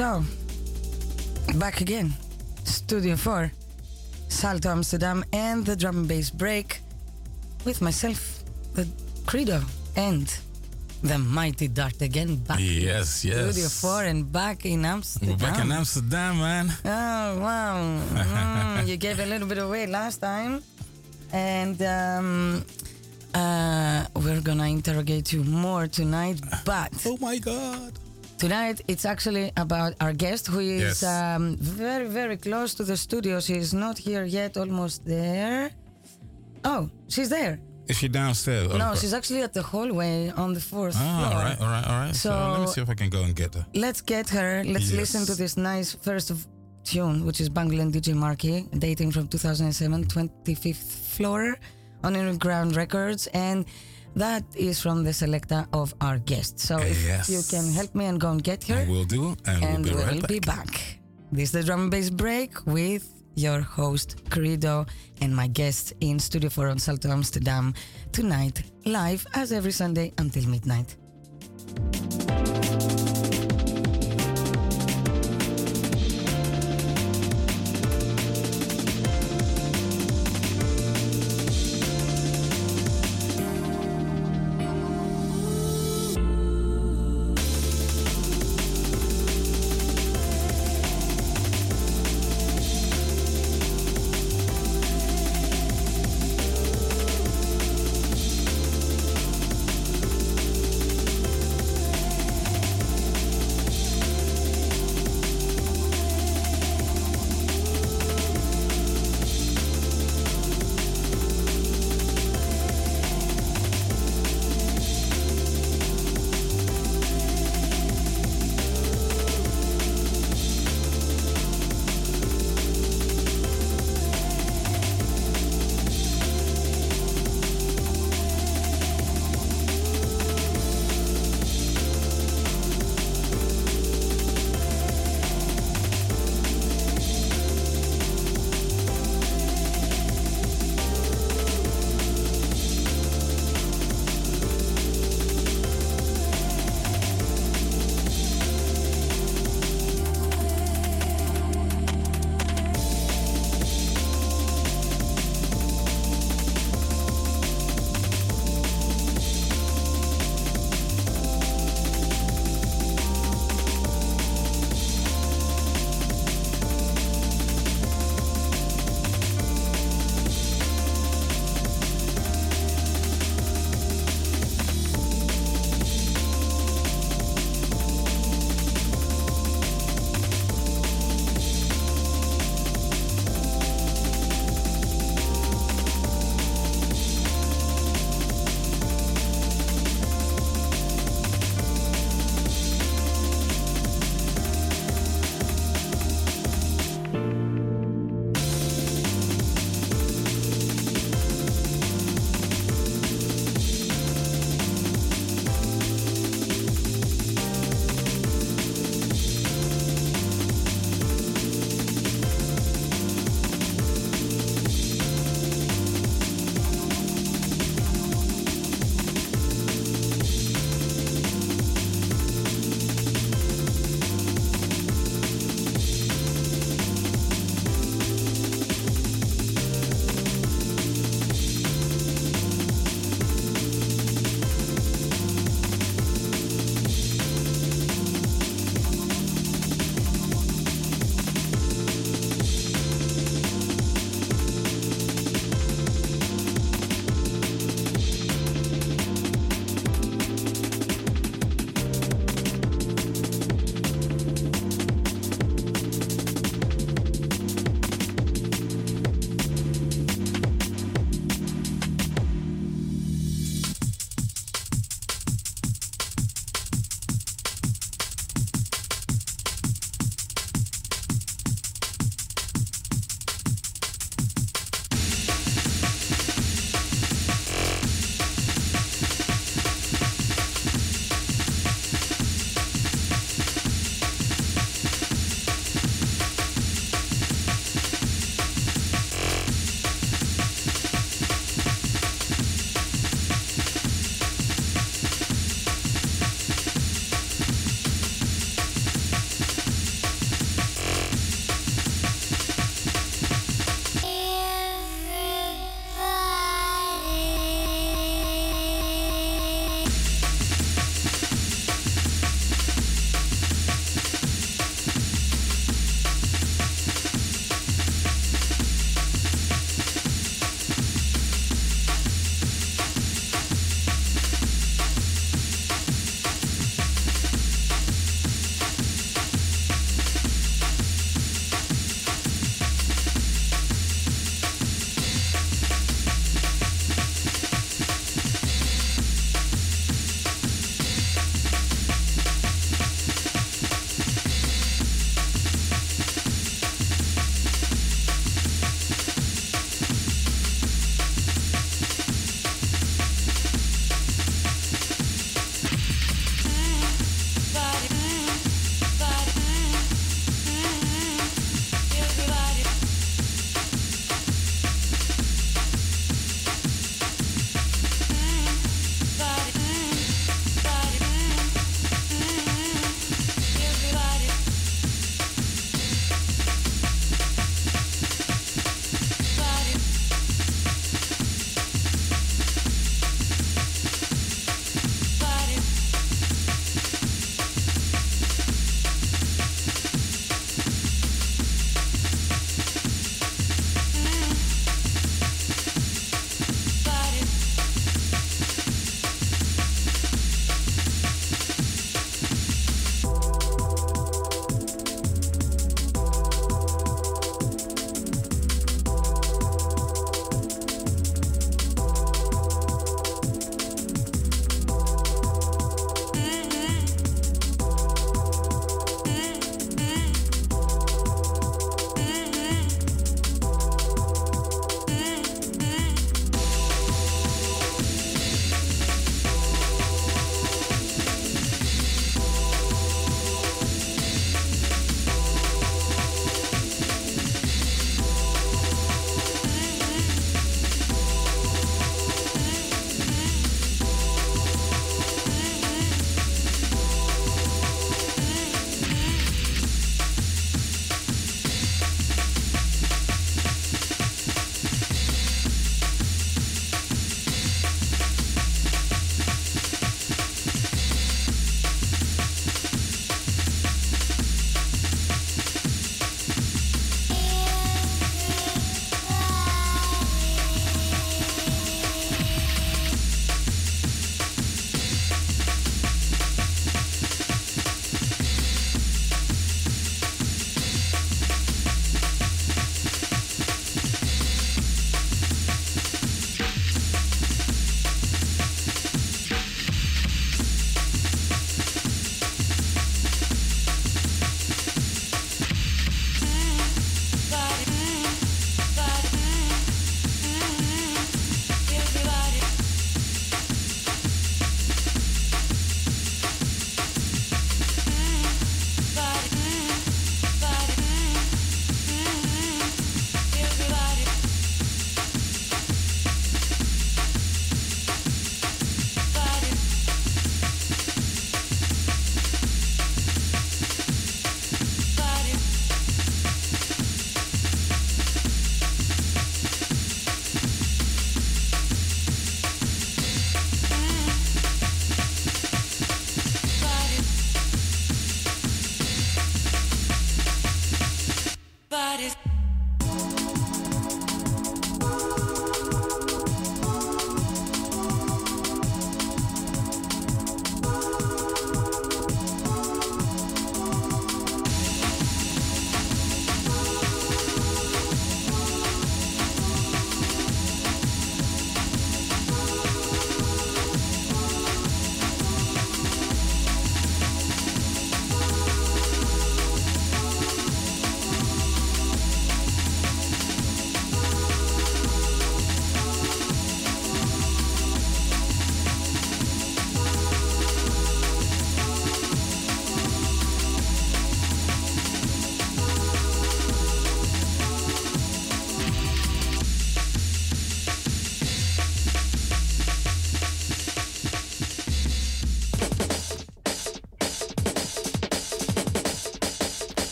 So, back again. Studio 4, Salto Amsterdam, and the drum and bass break with myself, the Credo, and the mighty Dart again back. Yes, yes. Studio 4 and back in Amsterdam. We're back in Amsterdam, man. Oh, wow. Mm, you gave a little bit away last time. And um, uh, we're going to interrogate you more tonight. But Oh my God. Tonight it's actually about our guest who is Yes. um, very, very close to the studio. She's not here yet, almost there. Oh, she's there. Is she downstairs? No, she's actually at the hallway on the fourth Oh, floor. all right, all right, all right. So, let me see if I can go and get her. Let's get her. Let's Yes. listen to this nice first of tune, which is Bungle and DJ Marky, dating from 2007, 25th floor on Innerground Records. And that is from the selecta of our guest. So if Yes. you can help me and go and get her, I will do, and, and we'll be we'll right be back. back. This is the drum and bass break with your host, Credo, and my guest in Studio 4 on Salto Amsterdam tonight, live as every Sunday until midnight.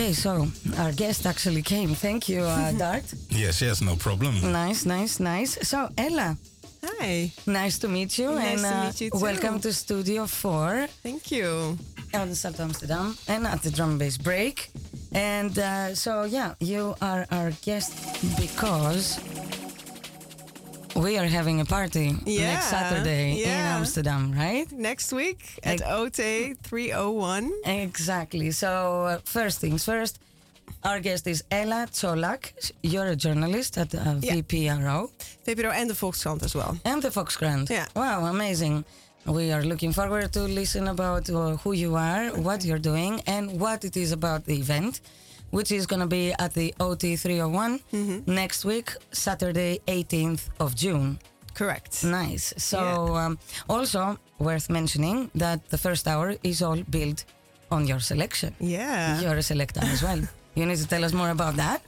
Okay, so our guest actually came. Thank you, uh, Dart. Yes, yes, no problem. Nice, nice, nice. So, Ella, Hi. nice to meet you. Nice and to uh, meet you too. welcome to Studio 4 Thank you. on the Salto Amsterdam and at the drum and bass break. And uh, so, yeah, you are our guest because we are having a party next Yeah, Saturday in. Amsterdam, right? Next week at OT 301. Exactly. So, uh, first things first, our guest is Ella Cholak. You're a journalist at uh, Yeah. VPRO VPRO and the Volkskrant as well. and the Volkskrant. Yeah. Wow, amazing. We are looking forward to listen about uh, who you are, what you're doing, and what it is about the event, which is going to be at the OT 301 Mm-hmm. next week, Saturday, 18th of June. Correct. Nice. So, Yeah. um, also worth mentioning that the first hour is all built on your selection. Yeah. You're a selector as well. You need to tell us more about that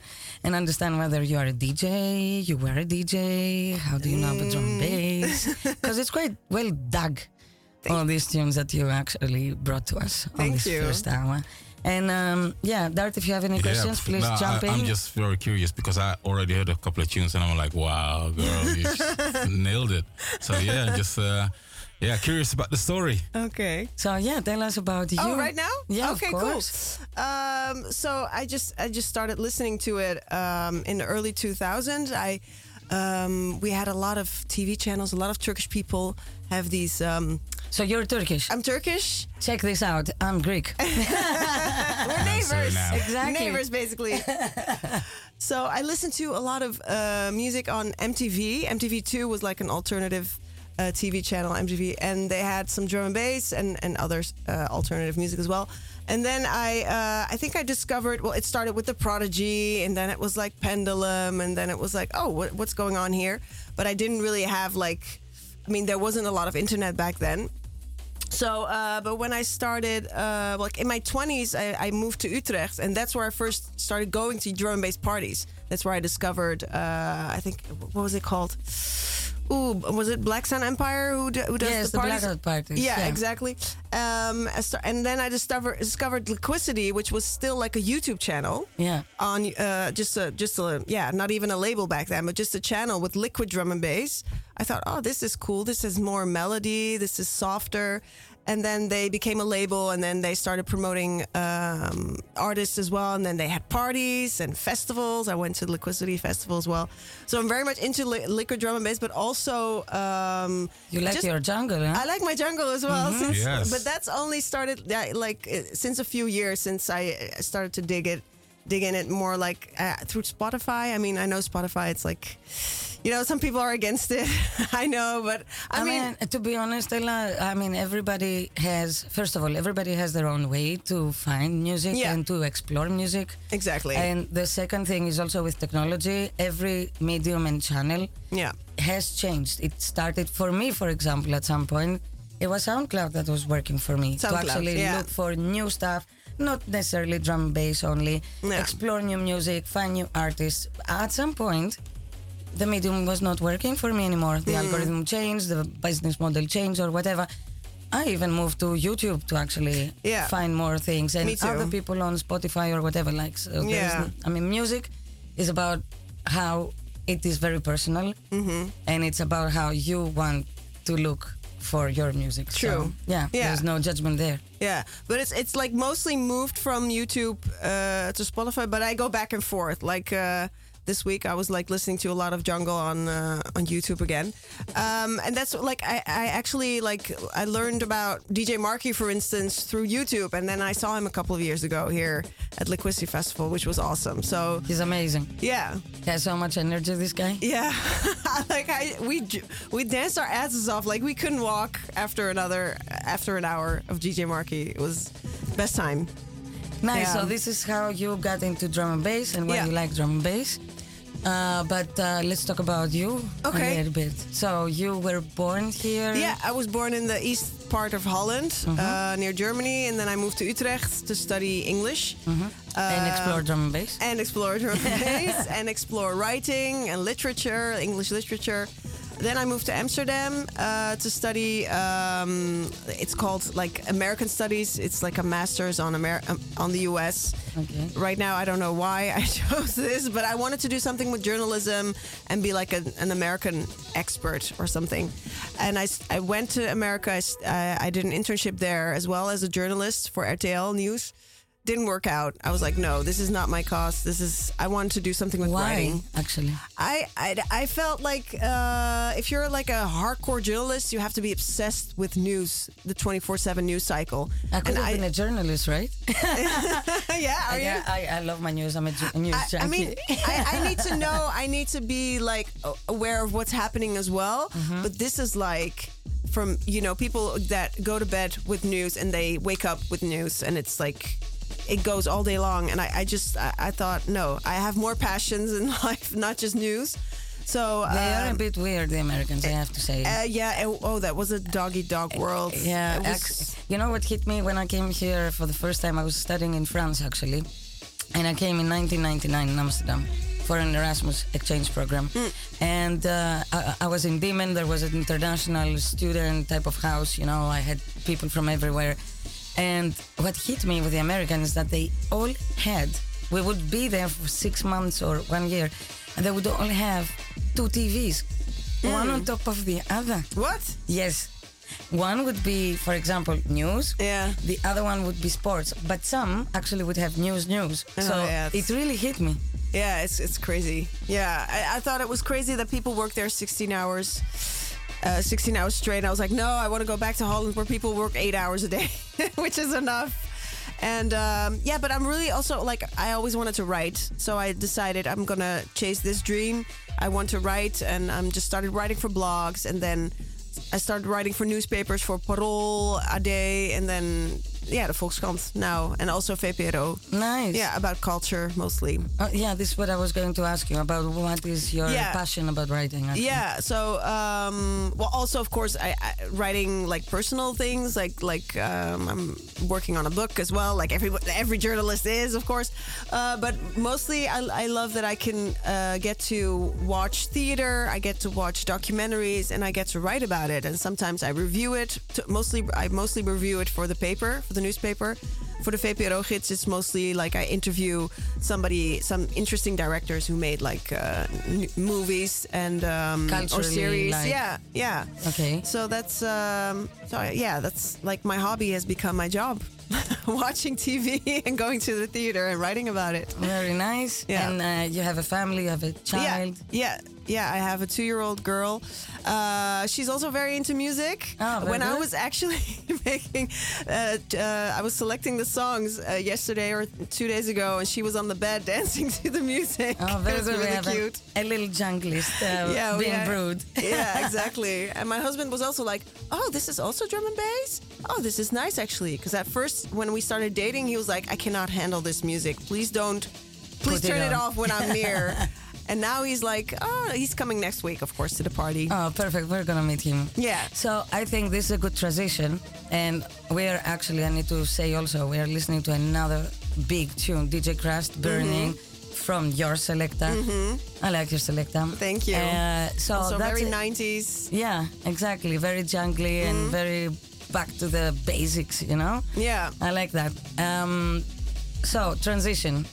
and understand whether you are a DJ, you were a DJ, how do you know about drum and bass? Because it's quite well dug, all these tunes that you actually brought to us on this you. first hour. And um, yeah, Dart, if you have any questions, p- please no, jump I, in. I'm just very curious because I already heard a couple of tunes and I'm like, wow, girl, you nailed it. So yeah, just uh, yeah, curious about the story. Okay. so yeah, tell us about you. Oh, right now? Yeah, Okay, of course. cool. Um, so I just I just started listening to it um, in the early 2000s. I um, we had a lot of TV channels. A lot of Turkish people have these. So you're Turkish. I'm Turkish. Check this out. I'm Greek. We're neighbors. now. Exactly. Neighbors, basically. so I listened to a lot of uh, music on MTV. MTV2 was like an alternative uh, TV channel, MTV, and they had some drum and bass and and other uh, alternative music as well. And then I, uh, I think I discovered. Well, it started with the Prodigy, and then it was like Pendulum, and then it was like, oh, what, what's going on here? But I didn't really have like, I mean, there wasn't a lot of internet back then. So, uh, but when I started, uh, like in my 20s, I, I moved to Utrecht, and that's where I first started going to drum bass parties. That's where I discovered, uh, I think, what was it called? Ooh, was it Black Sun Empire who, do, who does yes, the the parties? blackout parties. Yeah, exactly. Um, and then I discovered discovered Liquidity, which was still like a YouTube channel Yeah. on uh, just a just a yeah, not even a label back then, but just a channel with liquid drum and bass. I thought, oh, this is cool. This is more melody. This is softer. And then they became a label, and then they started promoting um, artists as well. And then they had parties and festivals. I went to the Liquidity Festival as well. So I'm very much into li- liquid drum and bass, but also um, You like just- your jungle, huh? I like my jungle as well. Since, Yes. But that's only started yeah, like uh, since a few years since I uh, started to dig it, dig in it more like uh, through Spotify. I mean, I know Spotify. It's like, you know, some people are against it. I know, but I, I, mean, mean, to be honest, Ella, I mean, everybody has, first of all, everybody has their own way to find music Yeah. and to explore music. exactly. And the second thing is also with technology, every medium and channel yeah, has changed. It started for me, for example, at some point, it was SoundCloud that was working for me to actually yeah. look for new stuff, not necessarily drum and bass only, Yeah. explore new music, find new artists. At some point, the medium was not working for me anymore. The algorithm changed, the business model changed, or whatever. I even moved to YouTube to actually Yeah. find more things, and other people on Spotify or whatever. Like, so Yeah. I mean, music is about how it is very personal, Mm-hmm. and it's about how you want to look for your music. So, True. yeah, Yeah. there's no judgment there. yeah. But it's it's like mostly moved from YouTube uh, to Spotify. But I go back and forth. Like uh, this week, I was like listening to a lot of Jungle on uh, on YouTube again, um, and that's like I, I actually like I learned about DJ Marky, for instance, through YouTube, and then I saw him a couple of years ago here at Liquidity Festival, which was awesome. So He's amazing. yeah, He has so much energy. This guy. yeah, like I we we danced our asses off. Like we couldn't walk after another after an hour of DJ Marky. It was best time. Nice. Yeah. So this is how you got into drum and bass and why Yeah. you like drum and bass. Uh, but uh, let's talk about you Okay. a little bit. So you were born here. Yeah, I was born in the east part of Holland, uh, near Germany, and then I moved to Utrecht to study English. and explore drum and bass. and explore drum and bass and explore writing and literature, English literature. Then I moved to Amsterdam uh, to study. Um, it's called like American Studies. It's like a master's on Amer- um, on the U.S. Okay. Right now, I don't know why I chose this, but I wanted to do something with journalism and be like a, an American expert or something. And I, I went to America. I, I did an internship there as well as a journalist for RTL News. Didn't work out. I was like, no, this is not my cause. This is I wanted to do something with Why, writing. actually? I, I, I felt like uh, if you're like a hardcore journalist, you have to be obsessed with news, the 24 7 news cycle. I could And have I, been a journalist, right? yeah, are you? yeah, I, I love my news. I'm a ju- news I, I mean, I, I need to know. I need to be like aware of what's happening as well. Mm-hmm. But this is like from you know people that go to bed with news and they wake up with news, and it's like it goes all day long. And I, I just I, I thought no, I have more passions in life, not just news. So they are a um, bit weird, the Americans, I have to say. uh, yeah. Oh, oh, that was a doggy dog world. Yeah, was- you know what hit me when I came here for the first time? I was studying in France actually, and I came in 1999 in Amsterdam for an Erasmus exchange program. And uh, I, I was in Diemen. There was an international student type of house. You know, I had people from everywhere. And what hit me with the Americans is that they all had. We would be there for six months or one year, and they would all have two TVs, one mm. on top of the other. what? Yes. One would be, for example, news. Yeah. The other one would be sports. But some actually would have news, news. Oh, so yeah, it really hit me. Yeah, it's it's crazy. Yeah, I, I thought it was crazy that people work there 16 hours, uh, 16 hours straight. And I was like, no, I want to go back to Holland where people work eight hours a day, which is enough. And um, yeah, but I'm really also like I always wanted to write, so I decided I'm gonna chase this dream. I want to write, and I'm just started writing for blogs, and then I started writing for newspapers for Parool, AD, and then yeah, the Volkskrant now, and also VPRO. Nice. Yeah, about culture mostly. Uh, yeah, this is what I was going to ask you about. What is your Yeah. passion about writing? actually? Yeah. So, um, well, also of course, I, I writing like personal things, like like um, I'm working on a book as well, like every every journalist is, of course. Uh, but mostly, I, I love that I can uh, get to watch theater, I get to watch documentaries, and I get to write about it. And sometimes I review it. To, mostly, I mostly review it for the paper, for the newspaper. For the VPRO gids, it's mostly like I interview somebody, some interesting directors who made like uh, movies and um, or series. like- yeah, yeah. Okay. So that's um, so yeah, that's like my hobby has become my job, watching TV and going to the theater and writing about it. Very nice. Yeah. And uh, you have a family, you have a child. Yeah, yeah, yeah. I have a two-year-old girl. Uh, she's also very into music. Oh, when I was actually making, uh, uh, I was selecting the songs uh, yesterday or two days ago, and she was on the bed dancing to the music. Oh, very it was really cute. A, little junglist uh, Yeah, being brewed. yeah, exactly. And my husband was also like, "Oh, this is also drum and bass. Oh, this is nice actually." Because at first, when we started dating, he was like, "I cannot handle this music. Please don't. Please Put turn it, on." off when I'm near." And now he's like, "Oh, he's coming next week, of course, to the party." Oh, perfect. We're gonna meet him. Yeah. So I think this is a good transition, and we're actually. I need to say also we are listening to another big tune, DJ Krust Burning. From your selecta, I like your selecta. Thank you. Uh, so also that's very it. 90s. Yeah, exactly. Very jungly and very back to the basics. You know. Yeah. I like that. Um, so transition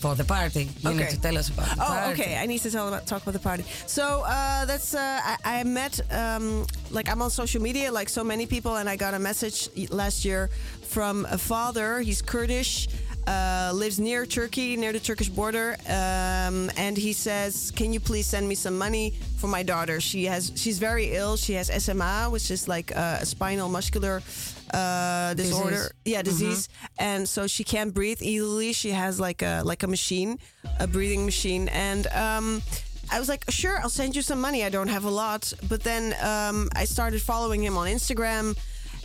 for the party. You need to tell us about the Oh, party. okay. I need to tell about talk about the party. So uh, that's uh, I, I met um, like I'm on social media like so many people, and I got a message last year from a father. He's Kurdish. Uh, lives near Turkey, near the Turkish border, um, and he says, "Can you please send me some money for my daughter? She has, she's very ill. She has SMA, which is like uh, a spinal muscular uh, disorder Disease. yeah disease and so she can't breathe easily she has like a like a machine a breathing machine and um I was like, sure, I'll send you some money. I don't have a lot. But then um, I started following him on Instagram.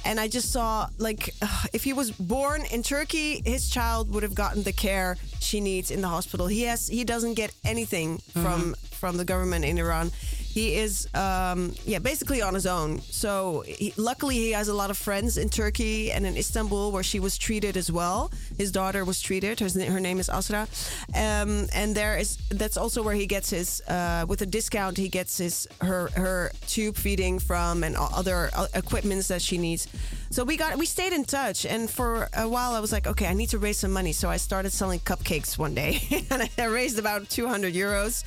And I just saw, like, if he was born in Turkey, his child would have gotten the care she needs in the hospital. He has, he doesn't get anything from from the government in Iran. He is um, yeah basically on his own. So he, luckily he has a lot of friends in Turkey and in Istanbul where she was treated as well. His daughter was treated. Her, her name is Asra, um, and there is that's also where he gets his uh, with a discount he gets his her her tube feeding from and other uh, equipments that she needs. So we got we stayed in touch, and for a while I was like, okay, I need to raise some money. So I started selling cupcakes one day, and I raised about 200 euros.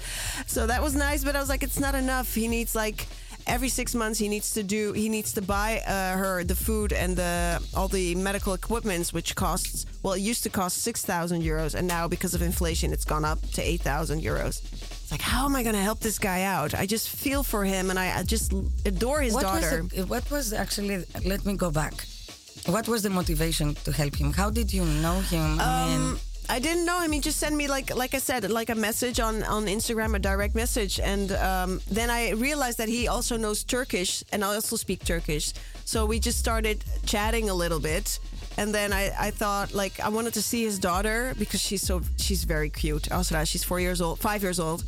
So that was nice, but I was like, it's not enough. He needs like every six months he needs to do he needs to buy uh, her the food and the all the medical equipments which costs well it used to cost 6000 euros and now because of inflation it's gone up to 8000 euros it's like how am i going to help this guy out? I just feel for him and i, I just adore his what daughter. Was the, what was actually let me go back. What was the motivation to help him? How did you know him? I mean, um, I didn't know him. He just sent me like like I said, like a message on on Instagram, a direct message, and um, then I realized that he also knows Turkish, and I also speak Turkish. So we just started chatting a little bit, and then I, I thought like I wanted to see his daughter because she's so she's very cute. Also, she's four years old, five years old.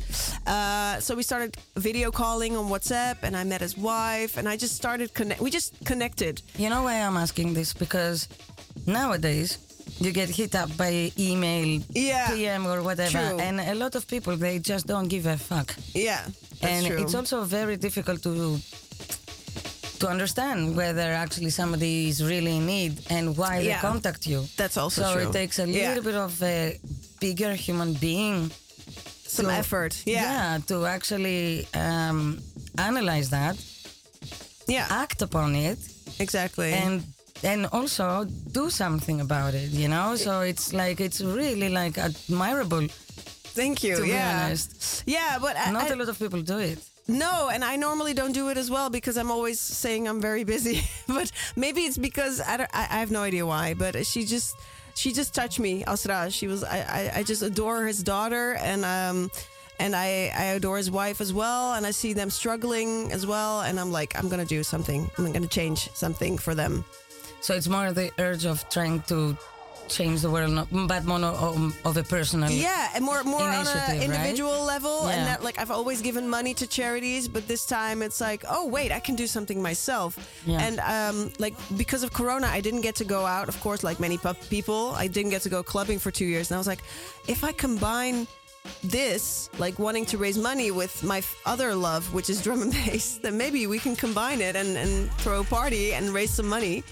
Uh, so we started video calling on WhatsApp, and I met his wife, and I just started connect. We just connected. You know why I'm asking this because nowadays you get hit up by email, yeah, PM or whatever, true. and a lot of people they just don't give a fuck. Yeah, and true. it's also very difficult to to understand whether actually somebody is really in need and why Yeah. they contact you. That's also so true. it takes a little Yeah. bit of a bigger human being some to- effort. Yeah, to actually um, analyze that, yeah, act upon it, exactly. and and also do something about it. You know, so it's like it's really like admirable. Thank you. To be yeah, honest. yeah, but I, Not I- a lot of people do it. No, and I normally don't do it as well because I'm always saying I'm very busy. but maybe it's because I, I, I have no idea why. But she just she just touched me, Asra. She was I, I, I just adore his daughter and um and I, I adore his wife as well. And I see them struggling as well. And I'm like, I'm gonna do something. I'm gonna change something for them. So it's more the urge of trying to change the world, not, but more of, of a personal. Yeah, and more more on an right? individual level, and that like I've always given money to charities, but this time it's like, oh wait, I can do something myself. Yeah. And um, like because of Corona, I didn't get to go out. Of course, like many people, I didn't get to go clubbing for two years, and I was like, if I combine this, like wanting to raise money, with my f- other love, which is drum and bass, then maybe we can combine it and, and throw a party and raise some money.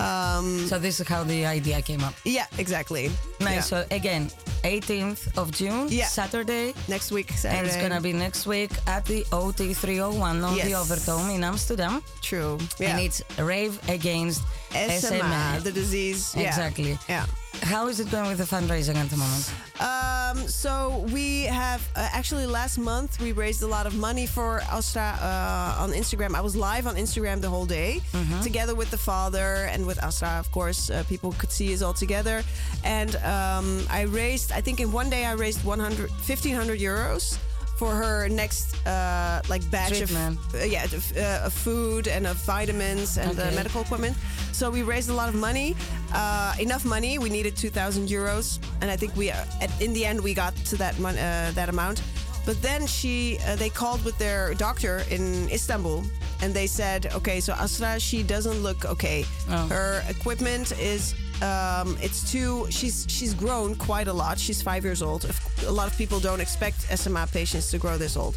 Um, So this is how the idea came up. yeah, exactly. Nice. Yeah. So again, 18th of June, Yeah. Saturday. Next week, Saturday. And it's gonna be next week at the OT 301 on the Yes. Overtoom in Amsterdam. True. Yeah. And it's Rave Against SMA, SMA. the disease. Exactly. Yeah. How is it going with the fundraising at the moment? Um, so we have uh, actually last month we raised a lot of money for Asra uh, on Instagram. I was live on Instagram the whole day together with the father and with Asra. Of course, uh, people could see us all together. And um, I raised, I think in one day I raised 100, 1500 euros for her next uh, like batch Treatment. of uh, yeah of, uh, of food and of vitamins and uh, Okay. medical equipment. So we raised a lot of money, uh, enough money. We needed two thousand euros, and I think we uh, at, in the end we got to that mon- uh, that amount. But then she uh, they called with their doctor in Istanbul, and they said, okay, so Asra she doesn't look okay. Oh. Her equipment is. Um, it's too. She's she's grown quite a lot. She's five years old. A lot of people don't expect SMA patients to grow this old.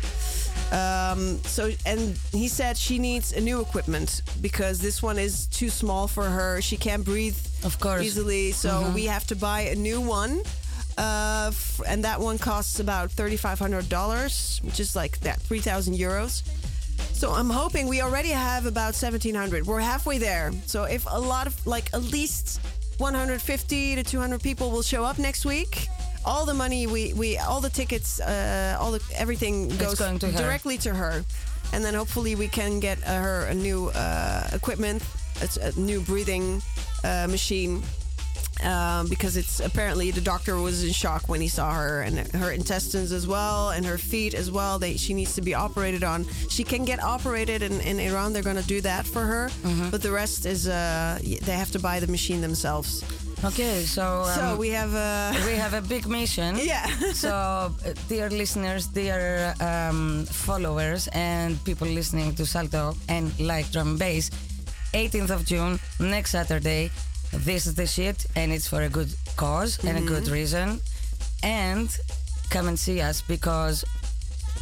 Um, so and he said she needs a new equipment because this one is too small for her. She can't breathe Of course. easily. So we have to buy a new one. Uh, f- and that one costs about $3,500, which is like that, 3,000 euros. So I'm hoping we already have about 1,700. We're halfway there. So if a lot of, like, at least 150 to 200 people will show up next week, all the money we, we all the tickets, uh, all the everything goes to her. directly to her, and then hopefully we can get uh, her a new uh, equipment, it's a new breathing uh, machine um, because it's apparently the doctor was in shock when he saw her and her intestines as well and her feet as well. They she needs to be operated on. She can get operated in, in Iran. They're going to do that for her, but the rest is uh, they have to buy the machine themselves. Okay, so um, so we have a we have a big mission. yeah. so, uh, dear listeners, dear um, followers, and people listening to Salto and like drum and bass, 18th of June, next Saturday, this is the shit, and it's for a good because and a good Mm-hmm. reason. And come and see us because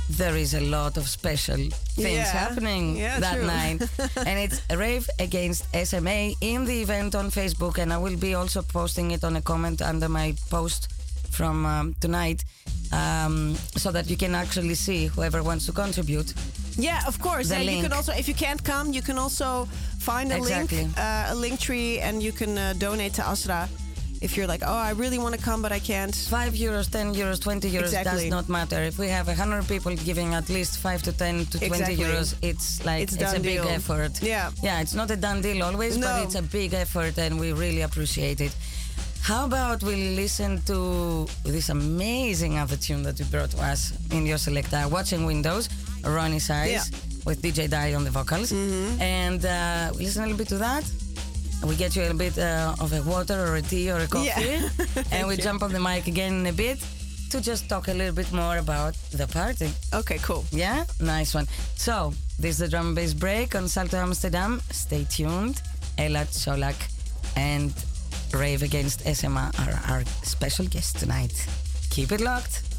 there is a lot of special things Yeah. happening Yeah, that true. night. and it's Rave Against SMA in the event on Facebook. And I will be also posting it on a comment under my post from um, tonight um, so that you can actually see whoever wants to contribute. Yeah, of course. Yeah, you can also, if you can't come, you can also find a Exactly. link, uh, a link tree, and you can uh, donate to Asra. If you're like, oh, I really want to come, but I can't. 5 euros, 10 euros, 20 euros Exactly. does not matter. If we have a 100 people giving at least 5 to 10 to 20 Exactly. euros, it's like It's it's, a done big deal. effort. Yeah. Yeah, it's not a done deal always, No. but it's a big effort and we really appreciate it. How about we listen to this amazing other tune that you brought to us in your selecta, Watching Windows, Roni Size, Yeah. Mm-hmm. with DJ Die on the vocals. And uh, we listen a little bit to that. We get you a little bit uh, of a water or a tea or a coffee. Yeah. and we jump on the mic again in a bit to just talk a little bit more about the party. Okay, cool. Yeah, nice one. So, this is the drum and bass break on Salto Amsterdam. Stay tuned. Ella Solak and Rave Against SMA are our special guests tonight. Keep it locked.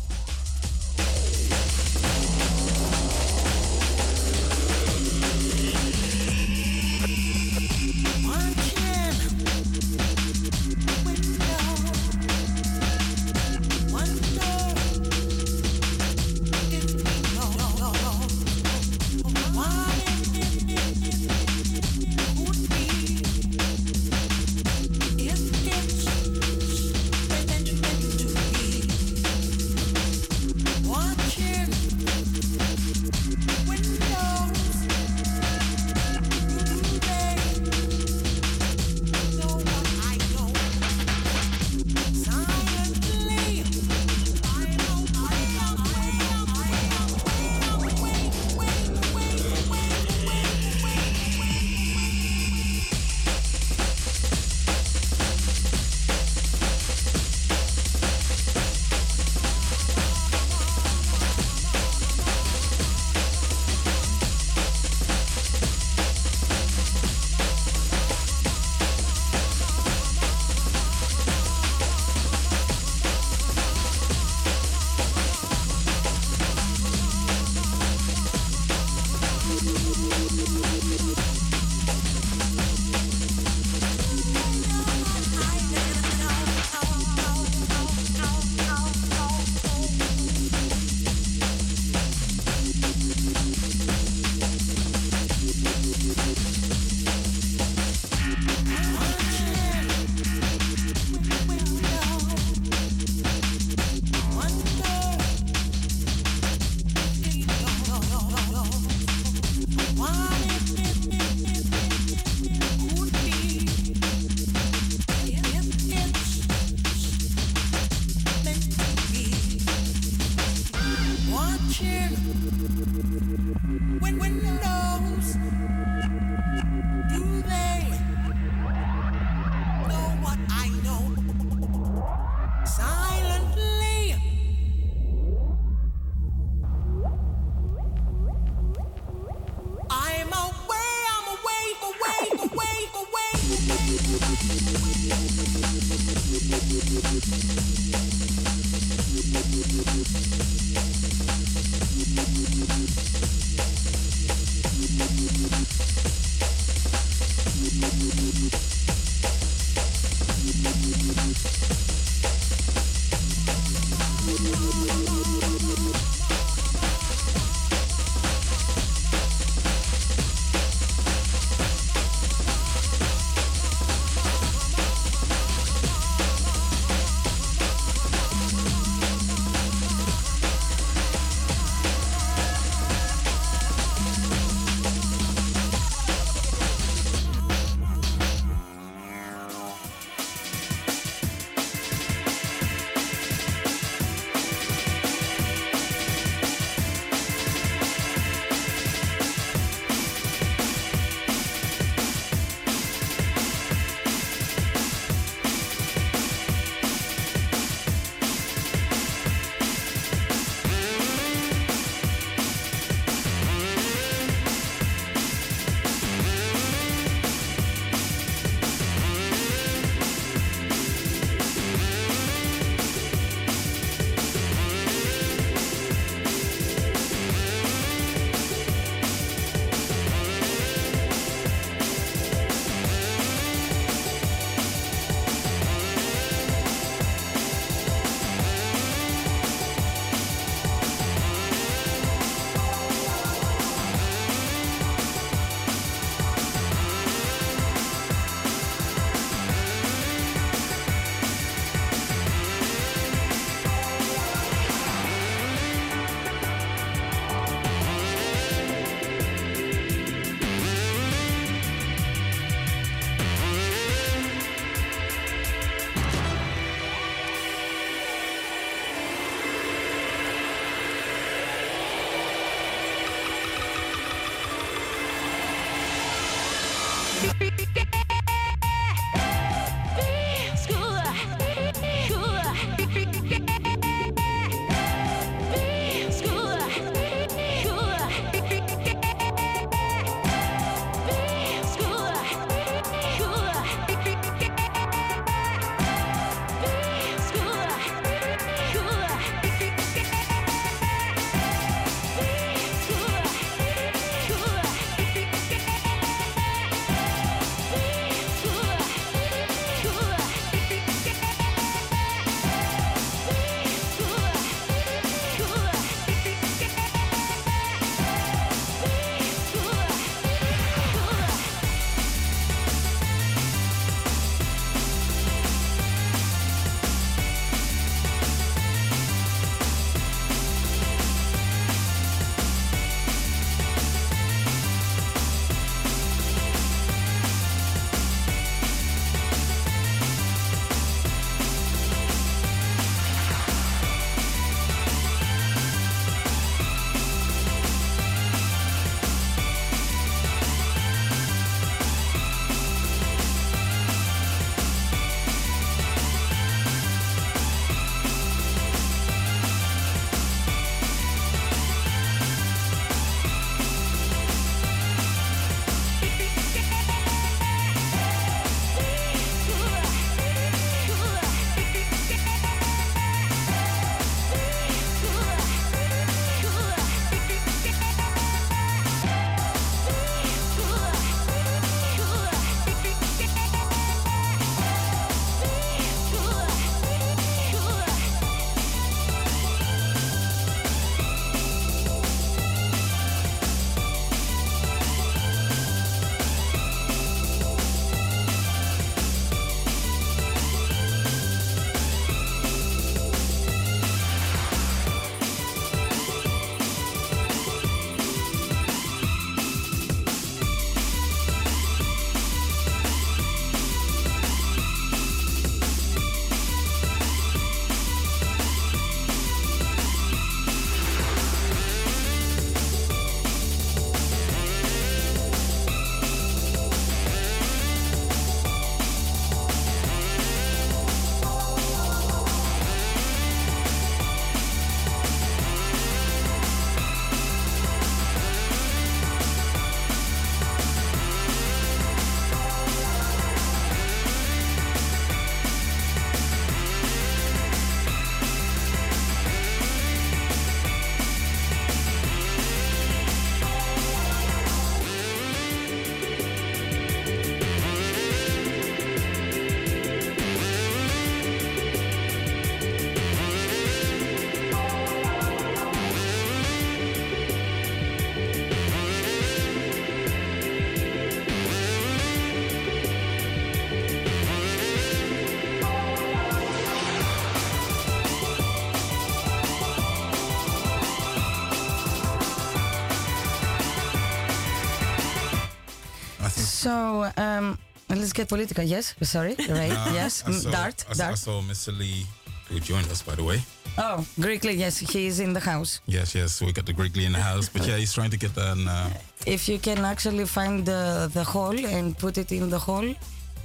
So um, let's get political. Yes, sorry, right? Uh, yes, I Mm, saw, Dart, I, saw- I saw Mr. Lee who joined us, by the way. Oh, Greekly, yes, he's in the house. Yes, yes, we got the Greek Lee in the house. But yeah, he's trying to get an. Uh, If you can actually find the the hole and put it in the hole,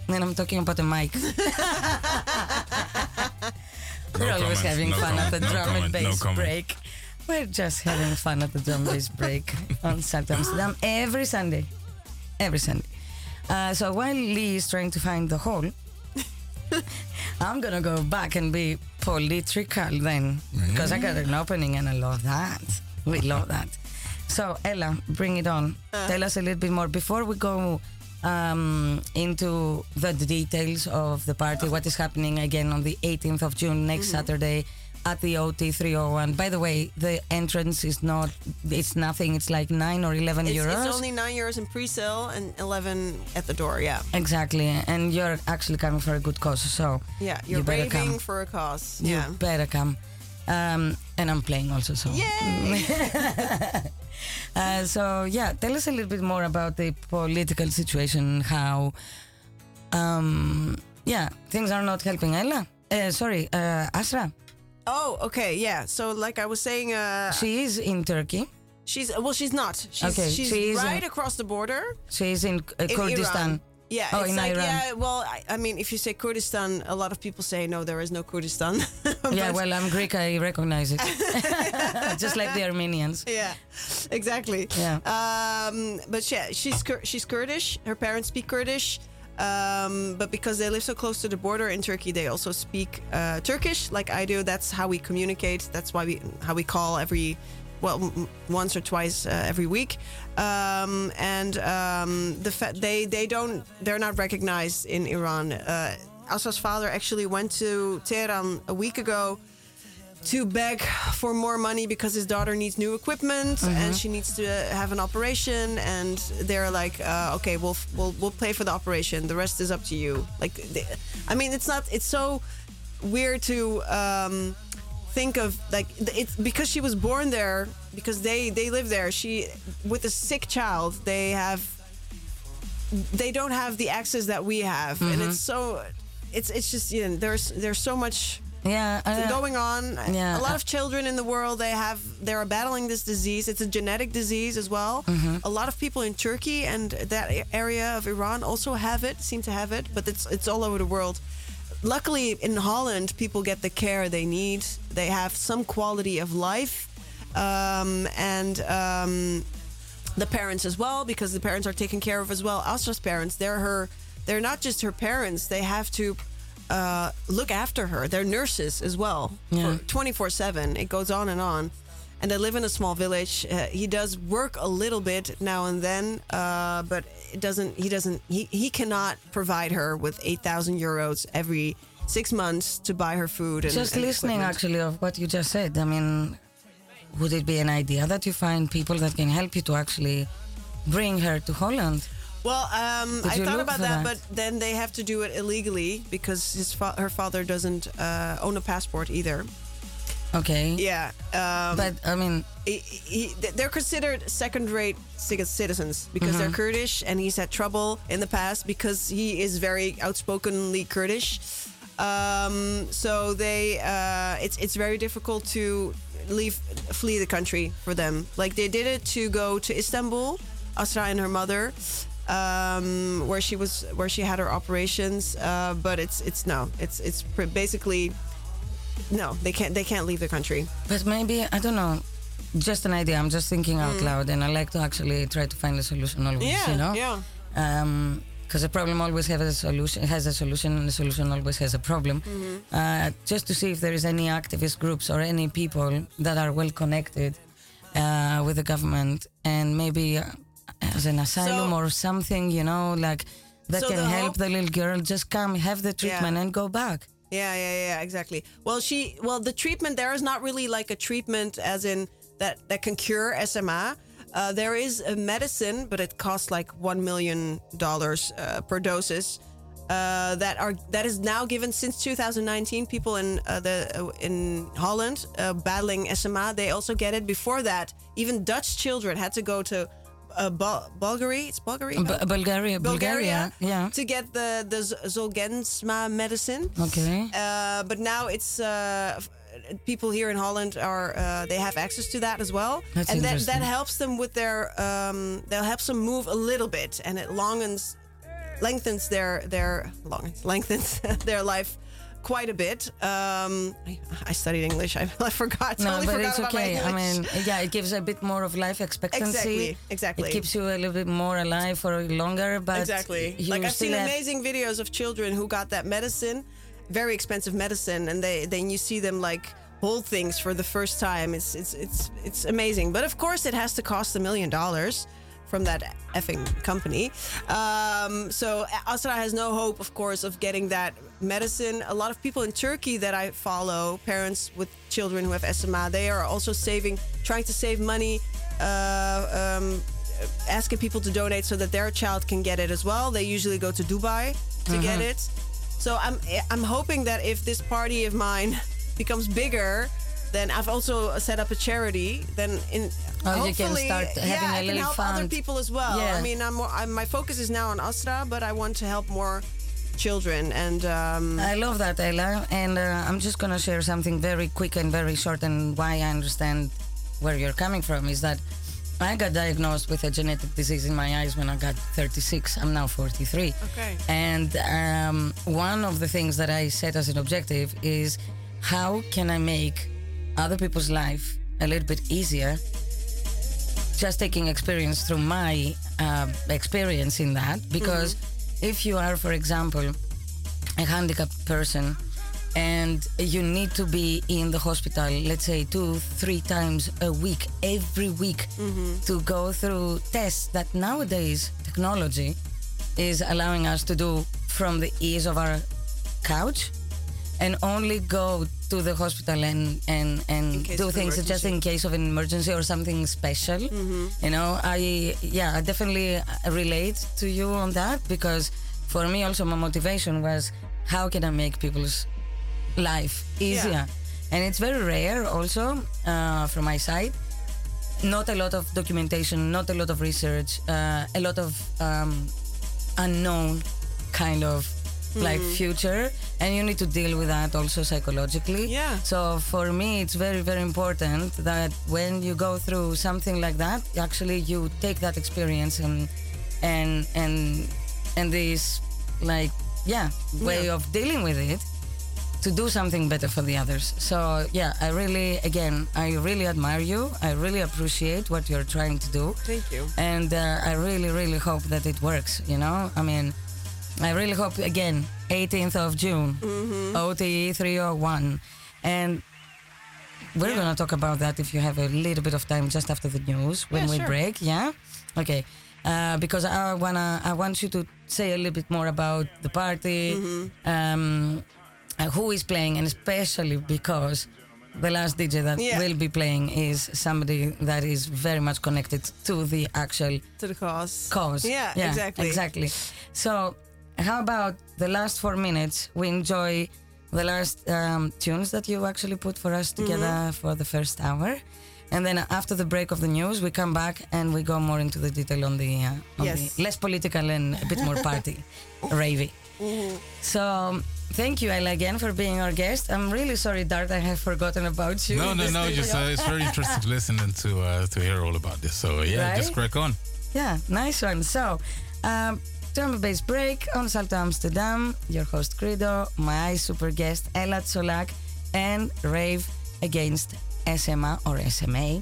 then I'm talking about the mic. We're No always comment, having no fun at the no drum and comment, no bass comment. break. We're just having fun at the drum and bass break on Salto Amsterdam every Sunday. Every Sunday. Uh, so while Lee is trying to find the hole, I'm gonna go back and be political then, because I got an opening and I love that. We love that. So Ella, bring it on. Tell us a little bit more before we go um, into the details of the party. What is happening again on the 18th of June next Saturday at the OT 301? By the way, the entrance is not. It's nothing. It's like nine or 11 It's, euros. it's only nine euros in pre-sale and eleven at the door. Yeah, Exactly, and you're actually coming for a good cause, so yeah. You're you better come. for a cause. You yeah. better come. Um, and I'm playing also, so. Yay! Uh, so yeah, tell us a little bit more about the political situation. How, um, yeah, things are not helping. Ella, uh, sorry, uh, Asra. Oh, okay. Yeah. So, like I was saying, uh, She is in Turkey. she's well, she's not. She's Okay, she's she in- right across the border. She is in, uh, in Kurdistan. Yeah, Oh, it's in like Iran. yeah. Well, I, I mean, if you say Kurdistan, a lot of people say no, there is no Kurdistan. Yeah, well, I'm Greek. I recognize it. Just like the Armenians. yeah, exactly. Yeah. Um, but yeah, she's she's Kurdish. Her parents speak Kurdish. Um, but because they live so close to the border in Turkey, they also speak uh, Turkish, like I do. That's how we communicate. That's why we how we call every well once or twice uh, every week. Um, and um, the fa- they they don't they're not recognized in Iran. Uh, father actually went to Tehran a week ago to beg for more money because his daughter needs new equipment and she needs to have an operation. And they're like uh, okay we'll we'll we'll pay for the operation. The rest is up to you. Like they, i mean it's not it's so weird to um, think of like it's because she was born there because they they live there. She with a sick child they have they don't have the access that we have. And it's so it's it's just you know there's there's so much Yeah. uh, going on. yeah, a lot of children in the world they have they're battling this disease. It's a genetic disease as well. Mm-hmm. A lot of people in Turkey and that area of Iran also have it, seem to have it, but it's it's all over the world. Luckily, in Holland, people get the care they need. They have some quality of life, um, and um, the parents as well, because the parents are taken care of as well. Asra's parents, they're her. They're not just her parents. They have to uh, look after her. They're nurses as well, twenty four seven. It goes on and on. And they live in a small village. Uh, he does work a little bit now and then, uh, but it doesn't. He doesn't. He, he cannot provide her with eight thousand euros every six months to buy her food. And, just and listening equipment. actually of what you just said i mean would it be an idea that you find people that can help you to actually bring her to holland Well, um, I thought about that, but then they have to do it illegally because his fa- her father doesn't uh, own a passport either. okay Yeah, um, but i mean he, he, they're considered second-rate citizens because they're Kurdish, and he's had trouble in the past because he is very outspokenly Kurdish. Um, so they, uh, it's it's very difficult to leave, flee the country for them. Like they did it to go to Istanbul, Asra and her mother, um, where she was, where she had her operations. Uh, but it's it's no, it's it's pr- basically no, they can't they can't leave the country. but maybe i don't know just an idea i'm just thinking out Mm. loud and i like to actually try to find a solution always Yeah, you know yeah. Um, because a problem always has a solution has a solution and the solution always has a problem Mm-hmm. uh, just to see if there is any activist groups or any people that are well connected uh, with the government and maybe uh, as an asylum So- or something you know like that So can the help the little girl just come have the treatment and go back Yeah, yeah, yeah, exactly. Well, she, well, the treatment there is not really like a treatment as in that that can cure SMA. Uh, there is a medicine, but it costs like one million dollars uh, per doses. Uh, that are that is now given since 2019. People in uh, the uh, in Holland uh, battling SMA, they also get it. Before that, even Dutch children had to go to uh, Bul- Bulgaria. It's Bulgaria. B- Bulgaria, Bulgaria, yeah. To get the the Zolgensma medicine. Okay. Uh, but now it's uh, people here in Holland are uh, they have access to that as well, That's and that that helps them with their um, that helps them move a little bit, and it longens lengthens their their lengthens their life quite a bit. Um, I, I studied English. I, I forgot. No, totally but forgot it's okay. I mean, yeah, it gives a bit more of life expectancy. Exactly, exactly. It keeps you a little bit more alive for longer, but exactly. Like I've seen amazing videos of children who got that medicine, very expensive medicine, and they then you see them like hold things for the first time. It's it's it's it's amazing. But of course, it has to cost a million dollars from that effing company. Um, so Asra has no hope, of course, of getting that medicine. A lot of people in Turkey that I follow, parents with children who have SMA, they are also saving, trying to save money. Uh, um, asking people to donate so that their child can get it as well. They usually go to Dubai to get Mm-hmm. it. So I'm I'm hoping that if this party of mine becomes bigger, then I've also set up a charity. Then in Oh, hopefully, start having yeah, a I can help other people as well. Yeah. I mean, I'm, more, I'm my focus is now on Asra, but I want to help more children and. Um, I love that, Ella. And uh, I'm just going to share something very quick and very short, and why I understand where you're coming from is that I got diagnosed with a genetic disease in my eyes when I got 36. I'm now 43. Okay. And um, one of the things that I set as an objective is how can I make other people's life a little bit easier. Just taking experience through my uh, experience in that because if you are for example a handicapped person and you need to be in the hospital let's say two three times a week every week to go through tests that nowadays technology is allowing us to do from the ease of our couch and only go to the hospital and and and do things just in case of an emergency or something special. You know i yeah i definitely uh, relate to you on that because for me also my motivation was how can i make people's life easier? And it's very rare also uh, from my side. Not a lot of documentation not a lot of research uh, a lot of um, unknown kind of like future and you need to deal with that also psychologically Yeah. so for me it's very very important that when you go through something like that actually you take that experience and and and and this like yeah way Yeah. of dealing with it to do something better for the others. So yeah, I really again I really admire you. I really appreciate what you're trying to do. Thank you. And uh, I really really hope that it works, you know? I mean, I really hope again 18th of June. Mm-hmm. OT 301 and we're Yeah. going to talk about that if you have a little bit of time just after the news when Yeah, we sure. break, yeah? Okay. Uh, because I wanna, I want you to say a little bit more about the party, Mm-hmm. um, who is playing, and especially because the last DJ that Yeah. will be playing is somebody that is very much connected to the actual To the cause. cause. Yeah, exactly. Exactly. So, how about the last four minutes? We enjoy the last um, tunes that you actually put for us together Mm-hmm. for the first hour. And then after the break of the news, we come back and we go more into the detail on the, uh, on Yes. the less political and a bit more party, ravey. Mm-hmm. So thank you, Ella, again for being our guest. I'm really sorry, Dart, I have forgotten about you. No, no, no. Just uh, it's very interesting to listen and to uh, to hear all about this. So yeah, Right? just crack on. Yeah, nice one. So, um, drum bass break on Salto Amsterdam. Your host Credo, my super guest Ella Solak, and rave against SMA or SMA,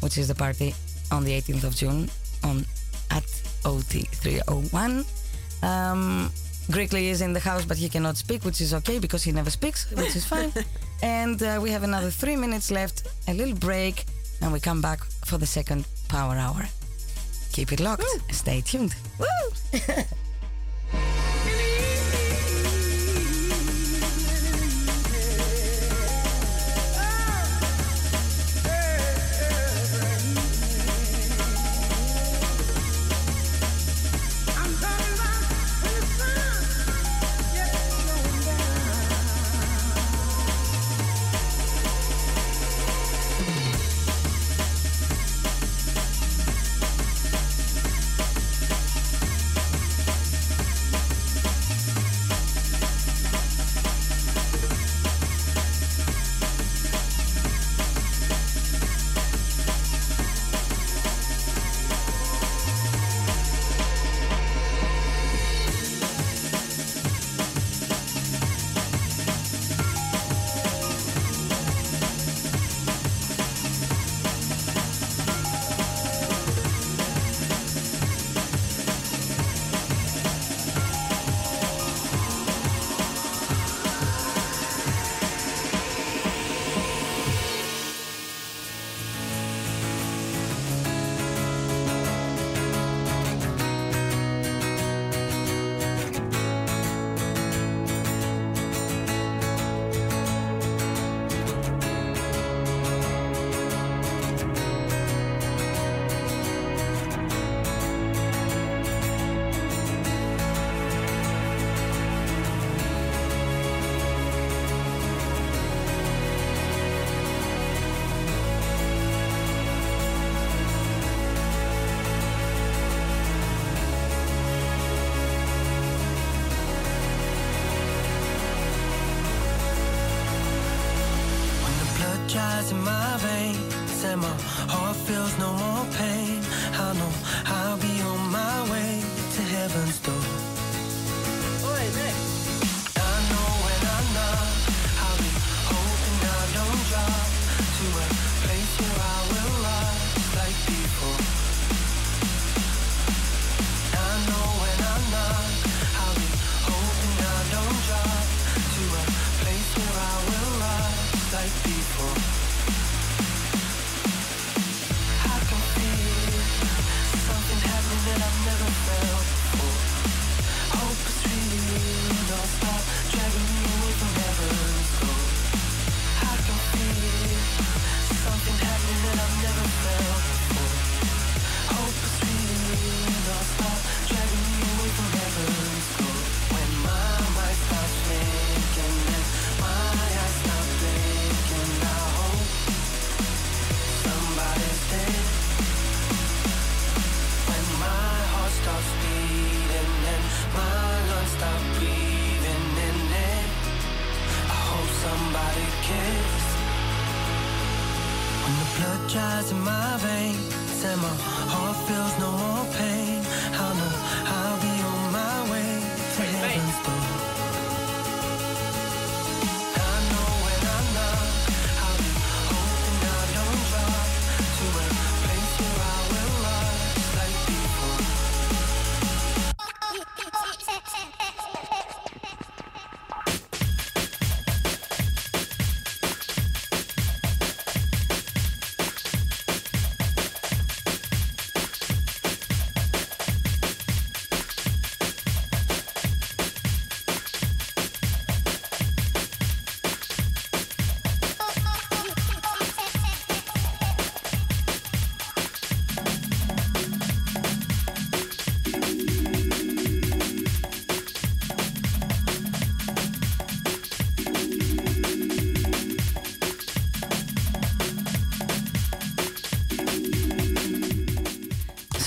which is the party on the 18th of June on at OT 301. Um, Greekly is in the house, but he cannot speak, which is okay because he never speaks, which is fine. and uh, we have another three minutes left, a little break, and we come back for the second power hour. Keep it locked. Stay tuned. Woo!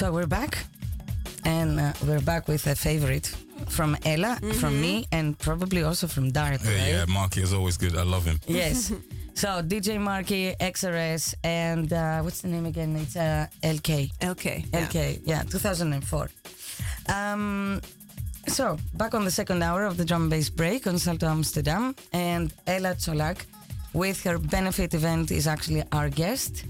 So we're back, and uh, we're back with a favorite from Ella, from me, and probably also from Dark. Hey, right? yeah, Marky is always good. I love him. Yes. so DJ Marky, XRS, and uh, what's the name again? It's uh, LK. Okay. yeah. LK, yeah, 2004. Um, so, back on the second hour of the drum and bass break on Salto Amsterdam, and Ella Cholak with her benefit event is actually our guest,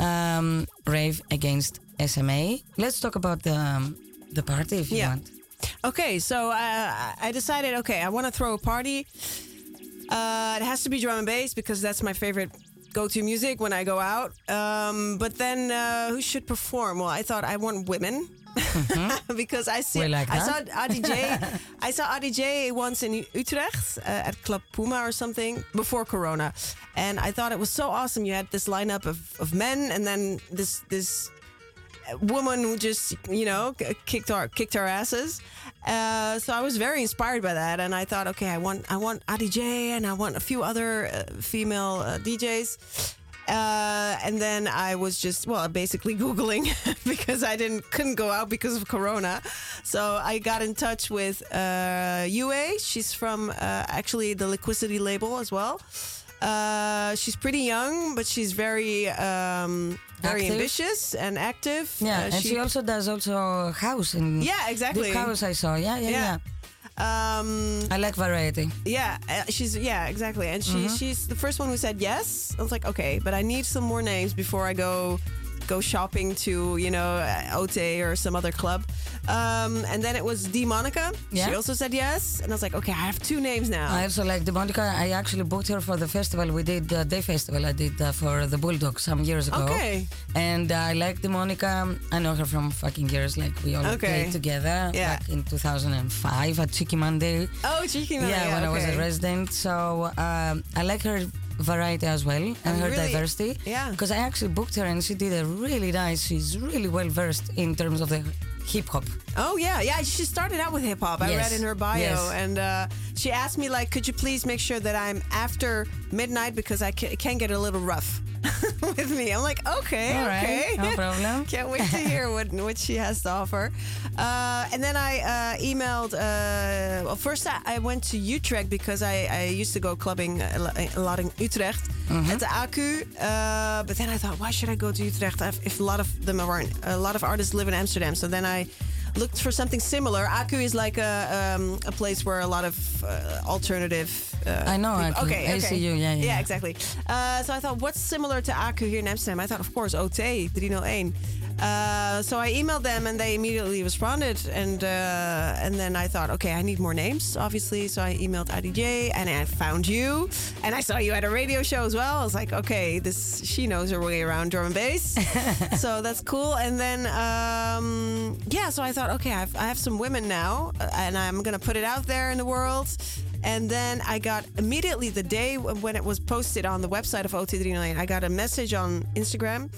um, Rave Against SMA. Let's talk about the, um, the party if you Yeah. want. Okay, so uh, I decided, okay, I want to throw a party. Uh, it has to be drum and bass because that's my favorite go-to music when I go out. Um, but then, uh, who should perform? Well, I thought I want women because I see. Like I saw. ADJ. I saw ADJ once in Utrecht uh, at Club Puma or something before Corona, and I thought it was so awesome. You had this lineup of, of men, and then this this woman who just you know kicked our kicked our asses. Uh, so I was very inspired by that, and I thought, okay, I want I want ADJ and I want a few other uh, female uh, DJs. Uh, and then I was just well, basically googling because I didn't couldn't go out because of Corona. So I got in touch with uh, UA. She's from uh, actually the Liquidity label as well. Uh, she's pretty young, but she's very um, very Active. ambitious and active. Yeah, Uh, and she, also does also house and Yeah, exactly. House I saw. Yeah, yeah, yeah. Yeah. Um, I like variety. yeah, uh, she's yeah, exactly. And she she's the first one who said yes. I was like, okay, but I need some more names before I go go shopping to you know uh, Ote or some other club. Um, and then it was D Monica. Yeah. She also said yes, and I was like, okay, I have two names now. I also like the Monica. I actually booked her for the festival we did, the day festival I did uh, for the Bulldog some years ago. Okay. And uh, I like the Monica. I know her from fucking years. Like we all Okay. played together Yeah. back in 2005 at Cheeky Monday. oh, cheeky. no, yeah, when I was a resident. So um, I like her variety as well and I'm her really- diversity. yeah. Because I actually booked her and she did a really nice. She's really well versed in terms of the hip hop. Oh yeah, yeah. She started out with hip hop. I read in her bio, yes. and uh, she asked me like, "Could you please make sure that I'm after midnight because I ca- it can get a little rough with me. I'm like, okay, All right, okay. no problem. Can't wait to hear what, what she has to offer. Uh, and then I uh, emailed. Uh, well, first I, I went to Utrecht because I, I used to go clubbing a lot in Utrecht Mm-hmm. at the ACU. Uh, but then I thought, why should I go to Utrecht if, if a lot of them are a lot of artists live in Amsterdam? So then I looked for something similar. ACU is like a um, a place where a lot of uh, alternative. Uh, I know people- Okay, okay. ACU, yeah, yeah, yeah. exactly. Uh, so I thought, what's similar to ACU here in Amsterdam? I thought, of course, OT 301. Uh, so I emailed them and they immediately responded. And uh, and then I thought, okay, I need more names, obviously. So I emailed IDJ and I found you. And I saw you at a radio show as well. I was like, okay, this she knows her way around drum and bass. so that's cool. And then, um, yeah, so I thought, okay, I've, I have some women now uh, and I'm going to put it out there in the world. And then I got immediately the day when it was posted on the website of OT309, I got a message on Instagram,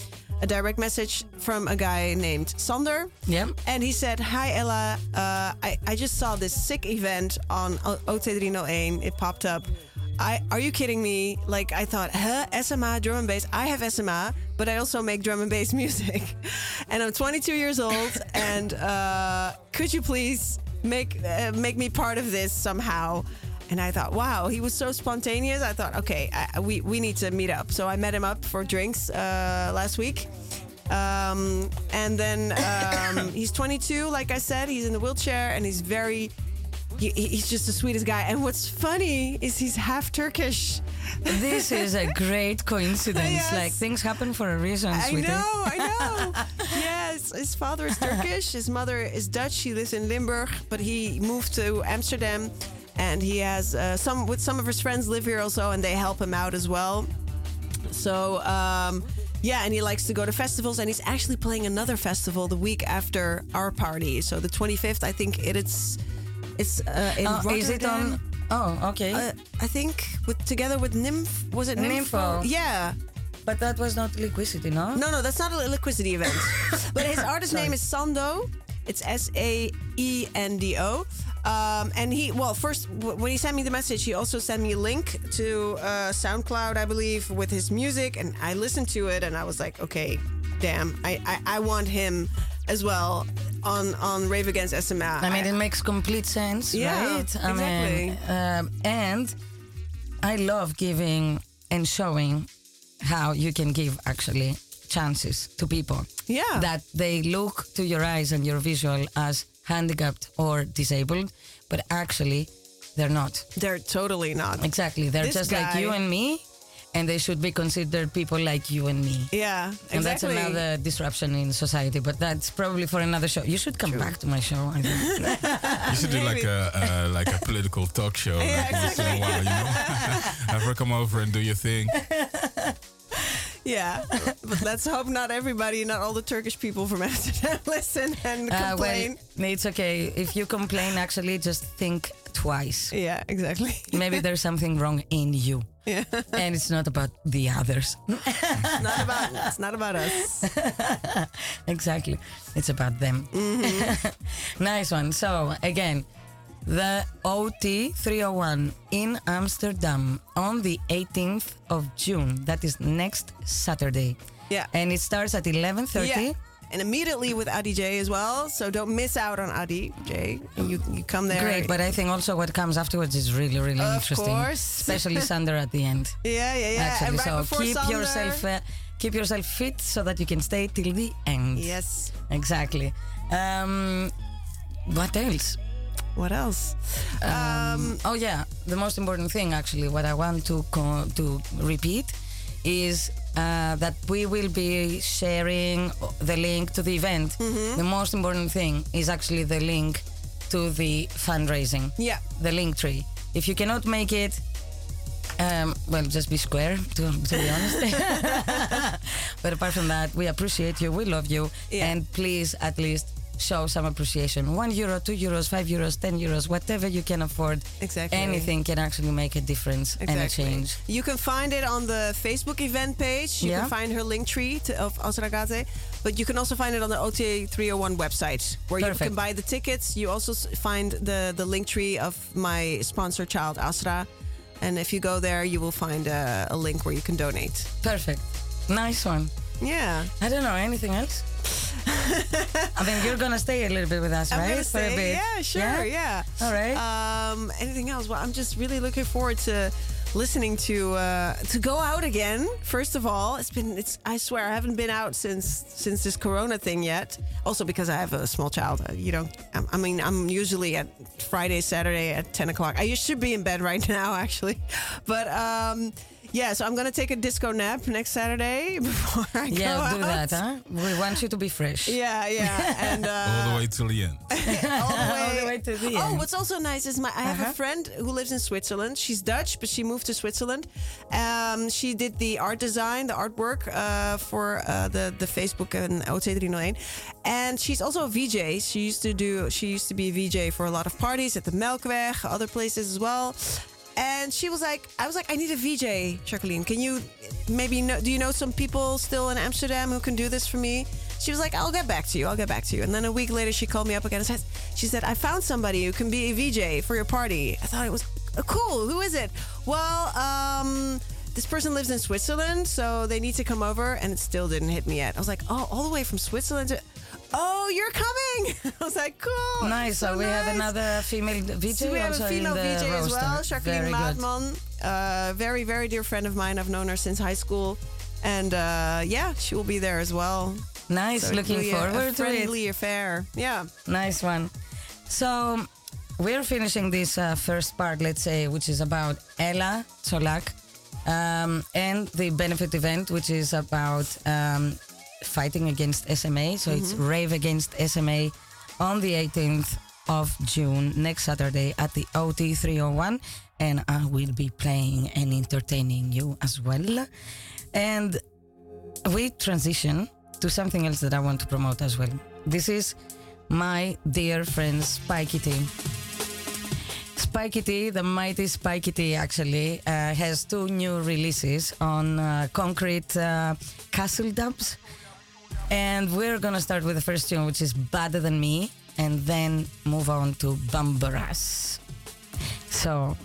a direct message from a guy named Sander. Yep. And he said, Hi Ella, uh, I, I just saw this sick event on O- OT301. It popped up. I, are you kidding me? Like I thought, huh? SMA drum and bass. I have SMA, but I also make drum and bass music, and I'm 22 years old. and uh, could you please make uh, make me part of this somehow? And I thought, wow, he was so spontaneous. I thought, okay, I, we we need to meet up. So I met him up for drinks uh, last week. Um, and then um, he's 22, like I said, he's in the wheelchair and he's very, he, he's just the sweetest guy. And what's funny is he's half Turkish. This is a great coincidence. Yes. Like things happen for a reason, I sweetie. know, I know. yes, his father is Turkish, his mother is Dutch. He lives in Limburg, but he moved to Amsterdam, and he has uh, some with some of his friends live here also, and they help him out as well. So um, yeah, and he likes to go to festivals, and he's actually playing another festival the week after our party. So the 25th, I think it, it's it's uh, in Oh, is it on? Oh, okay. Uh, I think with together with Nymph was it Nympho. Yeah. but that was not liquidity, no? No, no, that's not a liquidity event. but his artist name is Sando. It's S A E N D O. Um, and he, well, first, w- when he sent me the message, he also sent me a link to uh, SoundCloud, I believe, with his music. And I listened to it and I was like, okay, damn, I, I, I want him as well on, on Rave Against SMA. I mean, it makes complete sense, Yeah, right? I mean, exactly. um, and I love giving and showing how you can give actually chances to people. Yeah. That they look to your eyes and your visual as handicapped or disabled, but actually they're not. They're totally not. Exactly. They're This just like you and me, and they should be considered people like you and me. Yeah, exactly. And that's another disruption in society, but that's probably for another show. You should come back to my show. I. You should do like a uh, like a political talk show Yeah, like once in a while, you know. Have her come over and do your thing. Yeah, but let's hope not everybody, not all the Turkish people from Amsterdam listen and Uh, complain. well, it's okay. If you complain, actually, just think twice. yeah, exactly. Maybe there's something wrong in you. Yeah, And it's not about the others. it's not about it's not about us. exactly. It's about them. nice one. So, again, the OT 301 in Amsterdam on the 18th of June. That is next Saturday. Yeah. And it starts at 11.30. Yeah, and immediately with Adi J as well. So don't miss out on Adi J. You you come there. Great, but I think also what comes afterwards is really, really Of interesting. course. Especially Sander at the end. yeah, yeah, yeah. Actually, and right so keep Sander- yourself uh, keep yourself fit so that you can stay till the end. Yes. Exactly. Um, what else? What else? Um, Oh yeah, the most important thing actually, what I want to to repeat is uh, that we will be sharing the link to the event. Mm-hmm. The most important thing is actually the link to the fundraising. yeah. the link tree. If you cannot make it, um, well, just be square, to, to be honest. but apart from that, we appreciate you, we love you, Yeah. and please at least show some appreciation. One euro, two euros, five euros, ten euros, whatever you can afford. Exactly. Anything can actually make a difference and a change. You can find it on the Facebook event page. You Yeah. can find her link tree to, of Asragate. But you can also find it on the OTA 301 website where you can buy the tickets. You also find the, the link tree of my sponsor child, Asra. And if you go there, you will find a, a link where you can donate. Perfect. Nice one. Yeah. I don't know anything else. I mean, you're gonna stay a little bit with us, I'm right? For a say, bit. yeah, sure, yeah. All right. Um, anything else? Well, I'm just really looking forward to listening to uh, to go out again. First of all, it's been it's I swear I haven't been out since since this Corona thing yet. Also because I have a small child. Uh, You know, I'm, I mean, I'm usually at Friday, Saturday at 10 o'clock. I should be in bed right now, actually, but. um yeah, so I'm gonna take a disco nap next Saturday before I go yeah, do out. that, huh? We want you to be fresh. Yeah, yeah, and uh, All the way till the end. all the way, All the way to the oh, end. what's also nice is my I have Uh-huh. a friend who lives in Switzerland. She's Dutch, but she moved to Switzerland. Um, she did the art design, the artwork uh, for uh, the the Facebook and OT301, and she's also a VJ. She used to do. She used to be a VJ for a lot of parties at the Melkweg, other places as well. And she was like, I was like, I need a VJ, Jacqueline. Can you maybe know, do you know some people still in Amsterdam who can do this for me? She was like, I'll get back to you. I'll get back to you. And then a week later, she called me up again and said, she said, I found somebody who can be a VJ for your party. I thought it was uh, cool. Who is it? Well, um, this person lives in Switzerland, so they need to come over. And it still didn't hit me yet. I was like, oh, all the way from Switzerland to, oh, you're coming. I was like, cool. Nice. So, we have another female VJ So we have a female VJ as roster. well, Jacqueline. Maatman. Uh, very, very dear friend of mine. I've known her since high school. And uh, yeah, she will be there as well. Nice. So Looking really a- forward a to it. friendly affair. Yeah. Nice one. So we're finishing this uh, first part, let's say, which is about Ella Cholak um, and the benefit event, which is about um, fighting against SMA. So it's Rave Against SMA on the 18th of June, next Saturday at the OT 301. And I will be playing and entertaining you as well. And we transition to something else that I want to promote as well. This is my dear friend Spikey T. Spikey T, the mighty Spikey T, actually uh, has two new releases on uh, Concrete uh, Castle Dubs. And we're gonna start with the first tune, which is Better Than Me, and then move on to Bambaras. So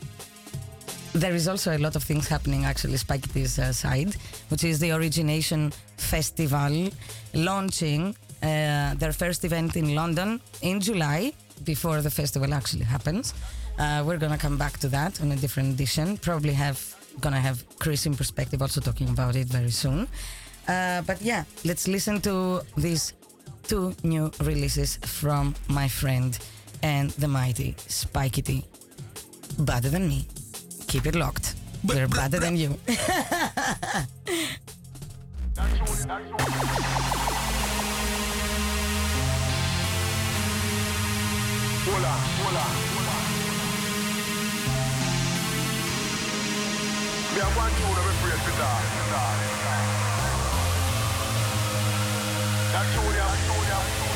there is also a lot of things happening actually Spike T's uh, side, which is the Origination Festival launching uh, their first event in London in July before the festival actually happens. Uh, we're gonna come back to that on a different edition. Probably have gonna have Chris Inperspective also talking about it very soon. Uh, but yeah, let's listen to these two new releases from my friend and the mighty Spikey. Better than me. Keep it locked. We're better than you. Hola, hola. Me tune I'm afraid to. That tune, yeah, tune, yeah. Pardon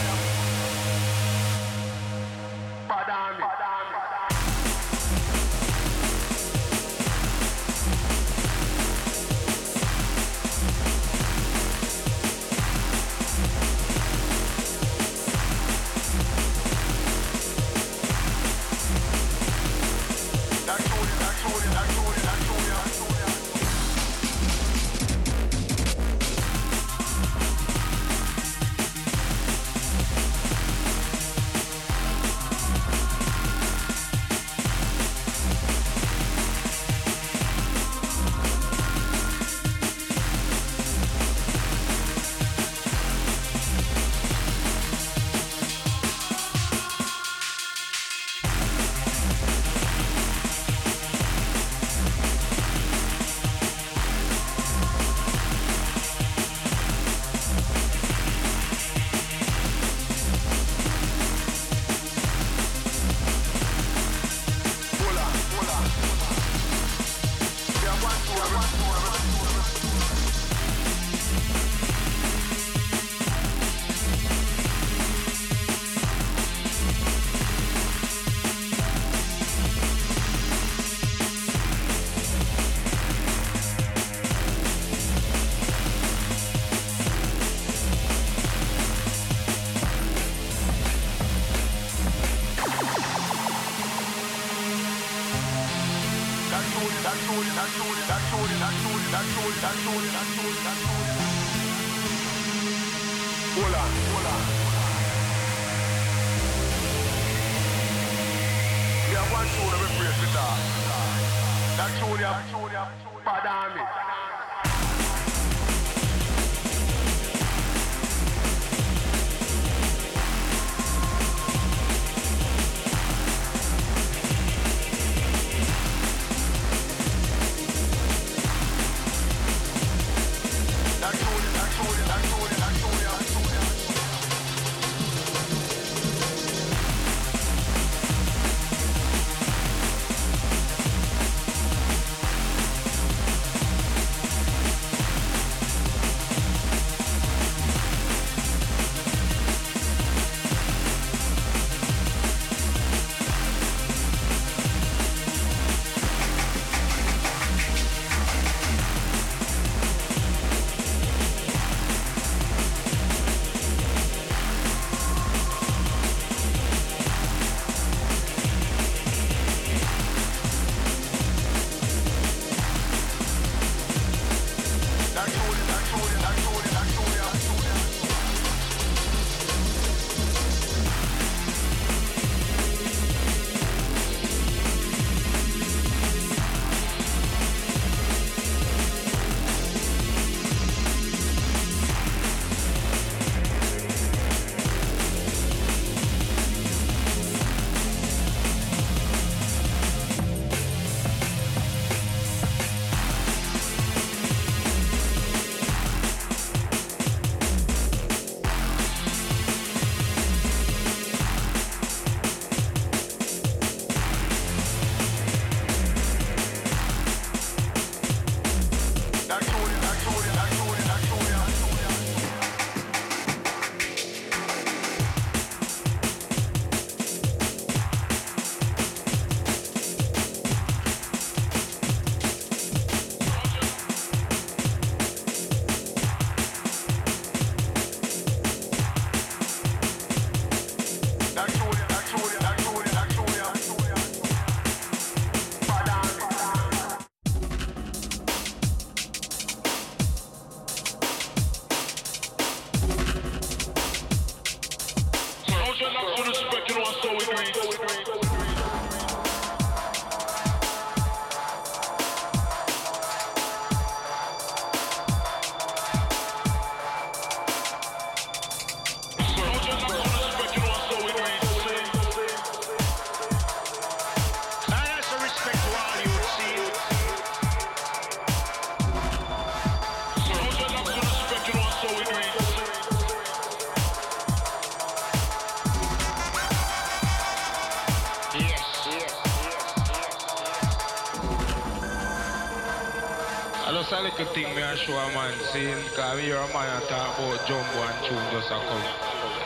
to a man saying, because we a man and talk about jumbo and tune just a come.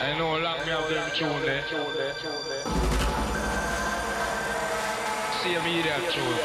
I know long me have them tune there. Same tune.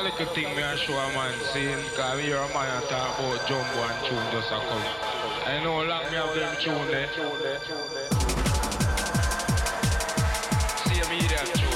a little thing me and show a man saying, because we hear a man talk about jumbo and tune just a come. I know long me have them tune there. See me there tune.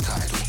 Lifestyle.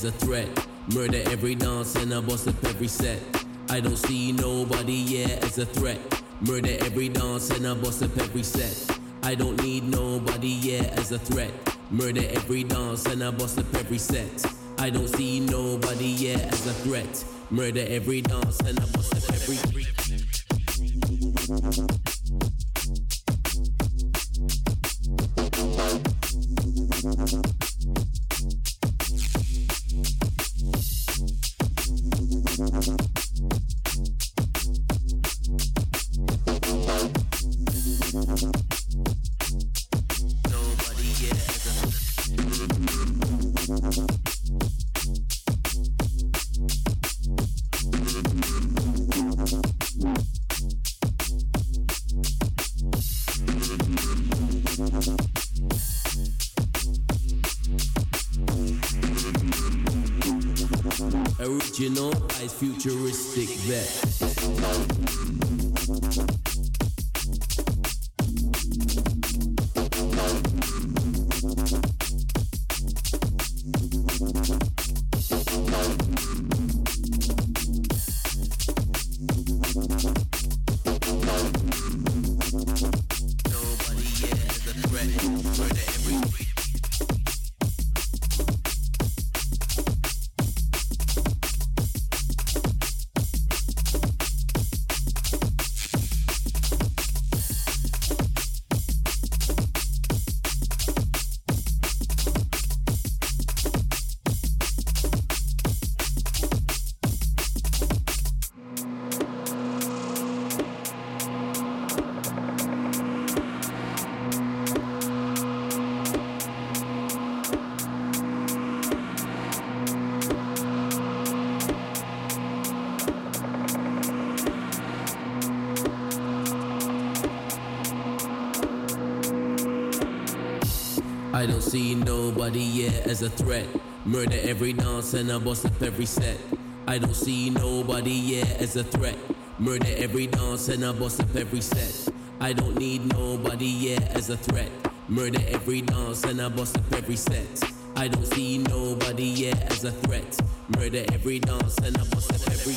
As a threat. Murder every dance and I bust up every set. I don't see nobody here as a threat. Murder every dance and I bust up every set. I don't need nobody here as a threat. Murder every dance and I bust up every set. I don't see nobody here as a threat. Murder every dance and I bust up every. Dance and I bust up every set. I don't see nobody here as a threat. Murder every dance and I bust up every set. I don't need nobody here as a threat. Murder every dance and I bust up every set. I don't see nobody here as a threat. Murder every dance and I bust up every.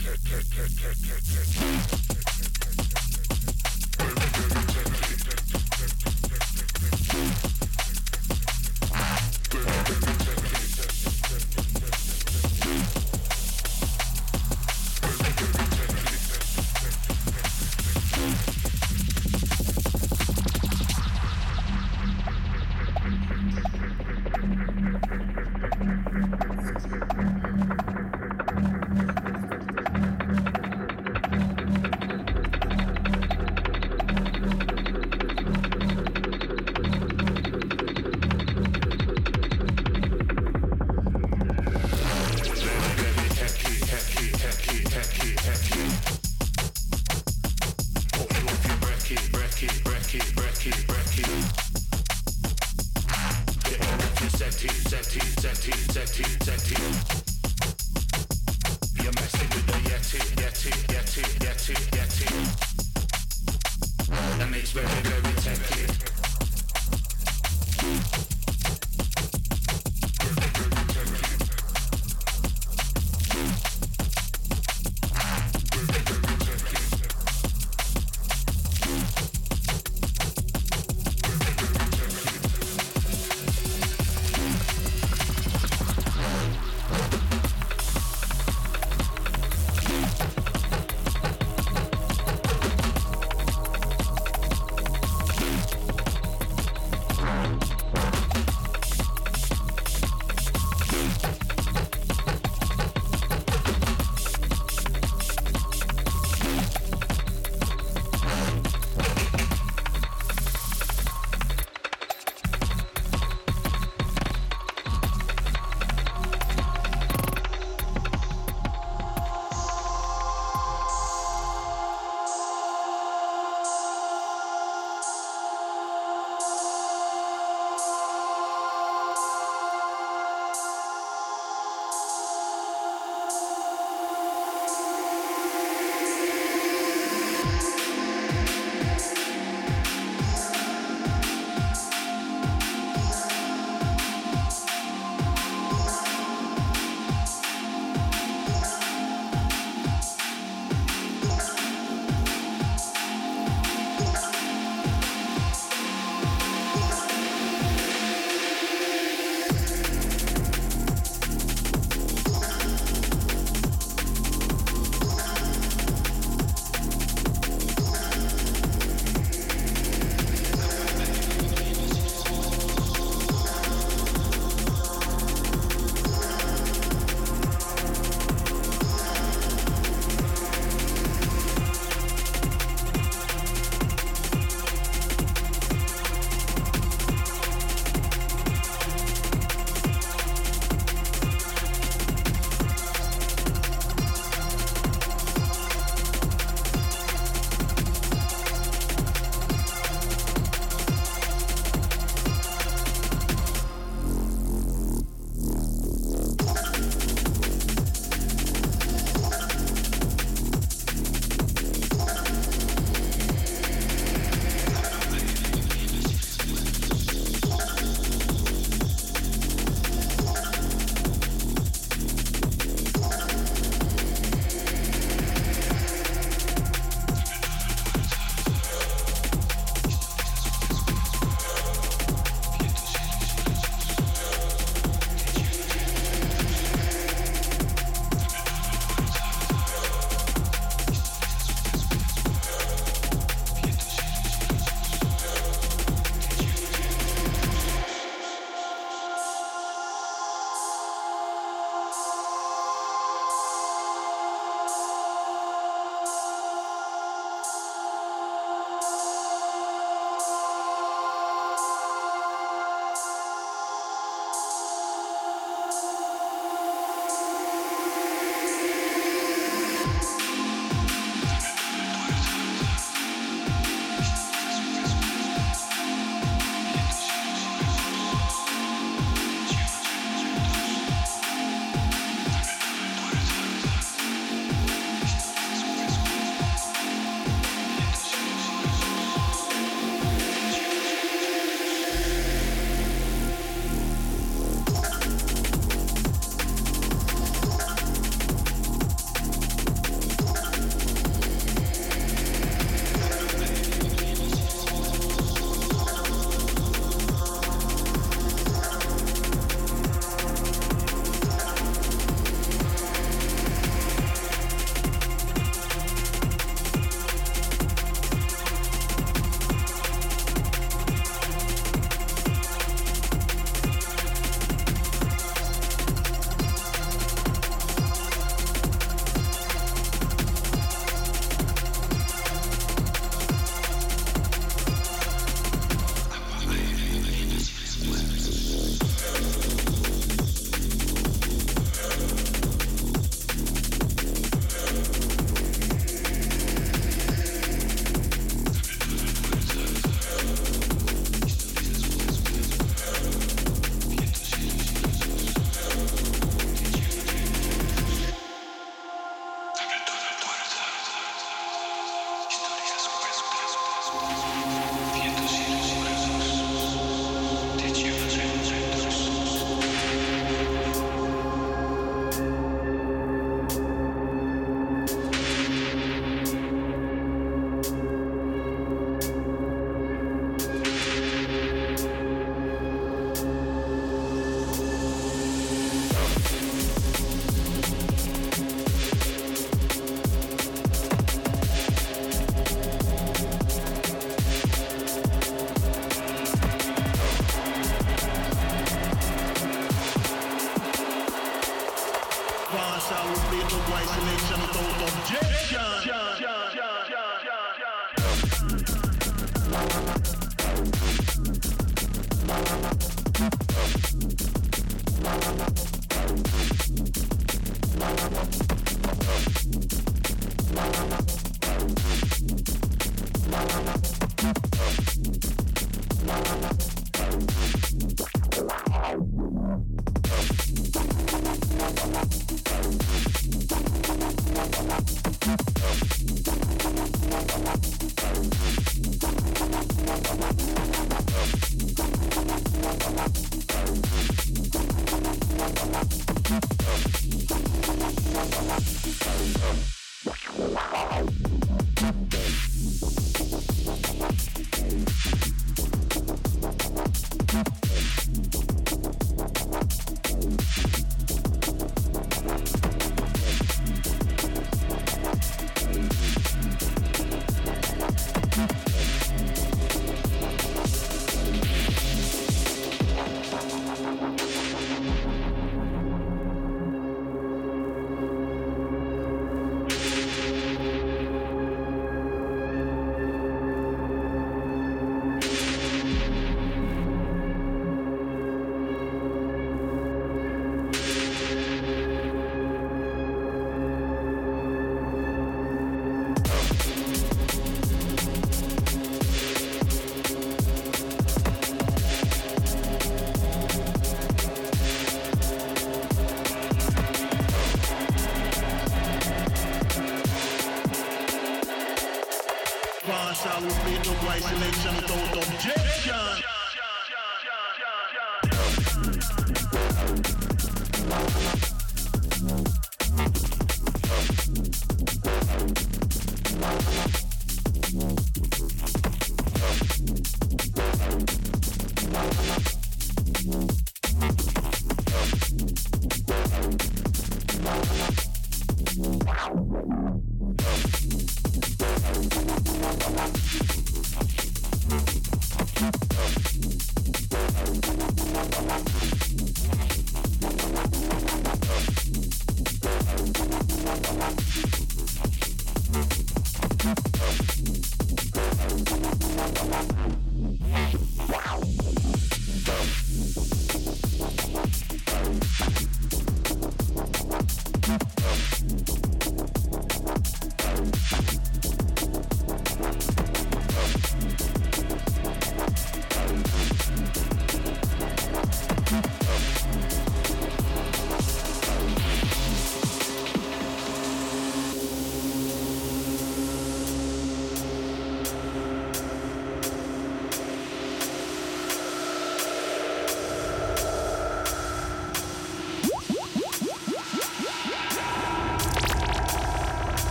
T kick, kick, kick, kick, kick.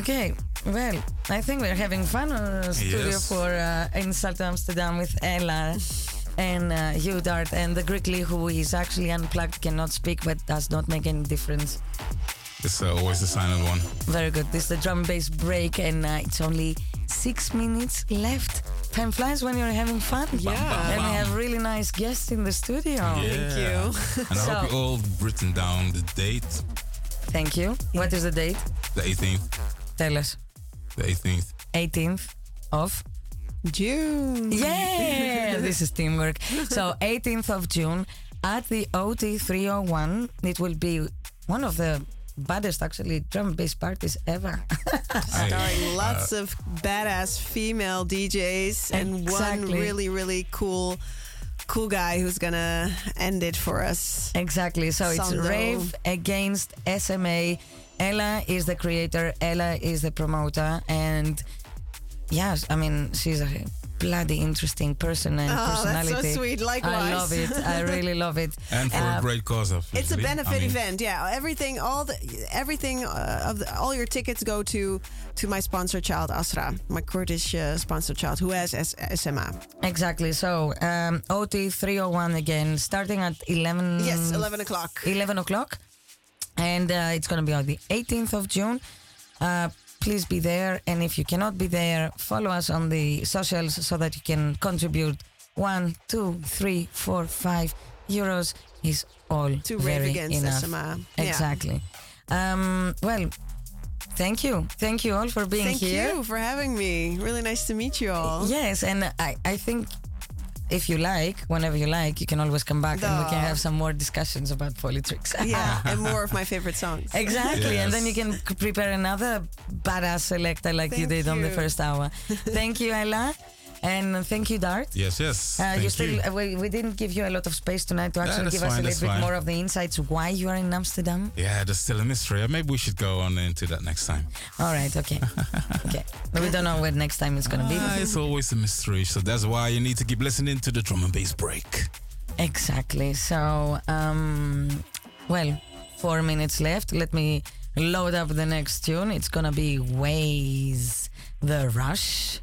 Okay, well, I think we're having fun on the studio Yes. for uh, in Salto Amsterdam with Ella and uh, Hugh Dart and the Grigly, who is actually unplugged, cannot speak, but does not make any difference. It's uh, always the silent one. Very good. This is the drum and bass break, and uh, it's only six minutes left. Time flies when you're having fun. Yeah. And we have really nice guests in the studio. Yeah. Thank you. and I hope you all written down the date, Thank you. What is the date? the 18th. Tell us. The 18th. 18th of June. Yeah, this is teamwork. So 18th of June at the OT 301, it will be one of the baddest actually drum and bass parties ever. Starring uh, lots of badass female DJs and one really, really cool, cool guy who's gonna end it for us. Exactly. So it's Sando. Rave against SMA. Ella is the creator, Ella is the promoter, and yes, I mean she's a bloody interesting person and Oh, that's so personality. sweet. I love it. I really love it. And for Uh, a great cause, of. It's a benefit I mean, event. Yeah, everything, all the, everything uh, of the, all your tickets go to to my sponsor child Asra, my Kurdish uh, sponsor child who has S- SMA. Exactly. So, um, OT 301 again, starting at 11. Yes, 11 o'clock. 11 o'clock. And uh, it's going to be on the 18th of June. Uh, please be there. And if you cannot be there, follow us on the socials so that you can contribute one, two, three, four, five euros is all To rave very against enough. Yeah. Exactly. Um, well, thank you. Thank you all for being Thank here. Thank you for having me. Really nice to meet you all. Yes, and I, I think if you like, whenever you like, you can always come back and we can have some more discussions about Polytricks. Yeah, and more of my favorite songs. Exactly, and then you can prepare another badass selector like you Thank did on the first hour. thank you, Ella, and thank you, Dart. Yes, yes. Uh, you still, you. uh, we, we didn't give you a lot of space tonight to actually that's give us a little bit fine. more of the insights why you are in Amsterdam. Yeah, there's still a mystery. Uh, Maybe we should go on into that next time. All right, okay, okay. But we don't know where next time it's gonna be. Ah, it's always a mystery, so that's why you need to keep listening to the drum and bass break. Exactly. So, um, well, four minutes left. Let me load up the next tune. It's gonna be Ways the Rush.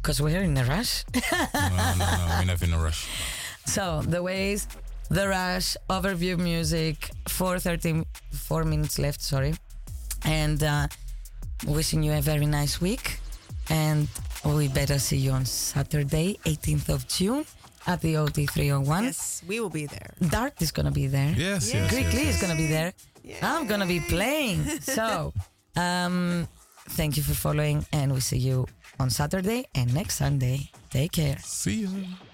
Because we're in a rush. No, no, no, we're never in a rush. so, the Ways, the Rush, overview music, 4.30, four minutes left, sorry. And uh, wishing you a very nice week. And we better see you on Saturday, 18th of June at the OT 301. Yes, we will be there. Dart is gonna be there. Yes, yes, Greek yes, Lee yes. is gonna be there. I'm gonna be playing. So, um, thank you for following, and we see you on Saturday and next Sunday. Take care. See you.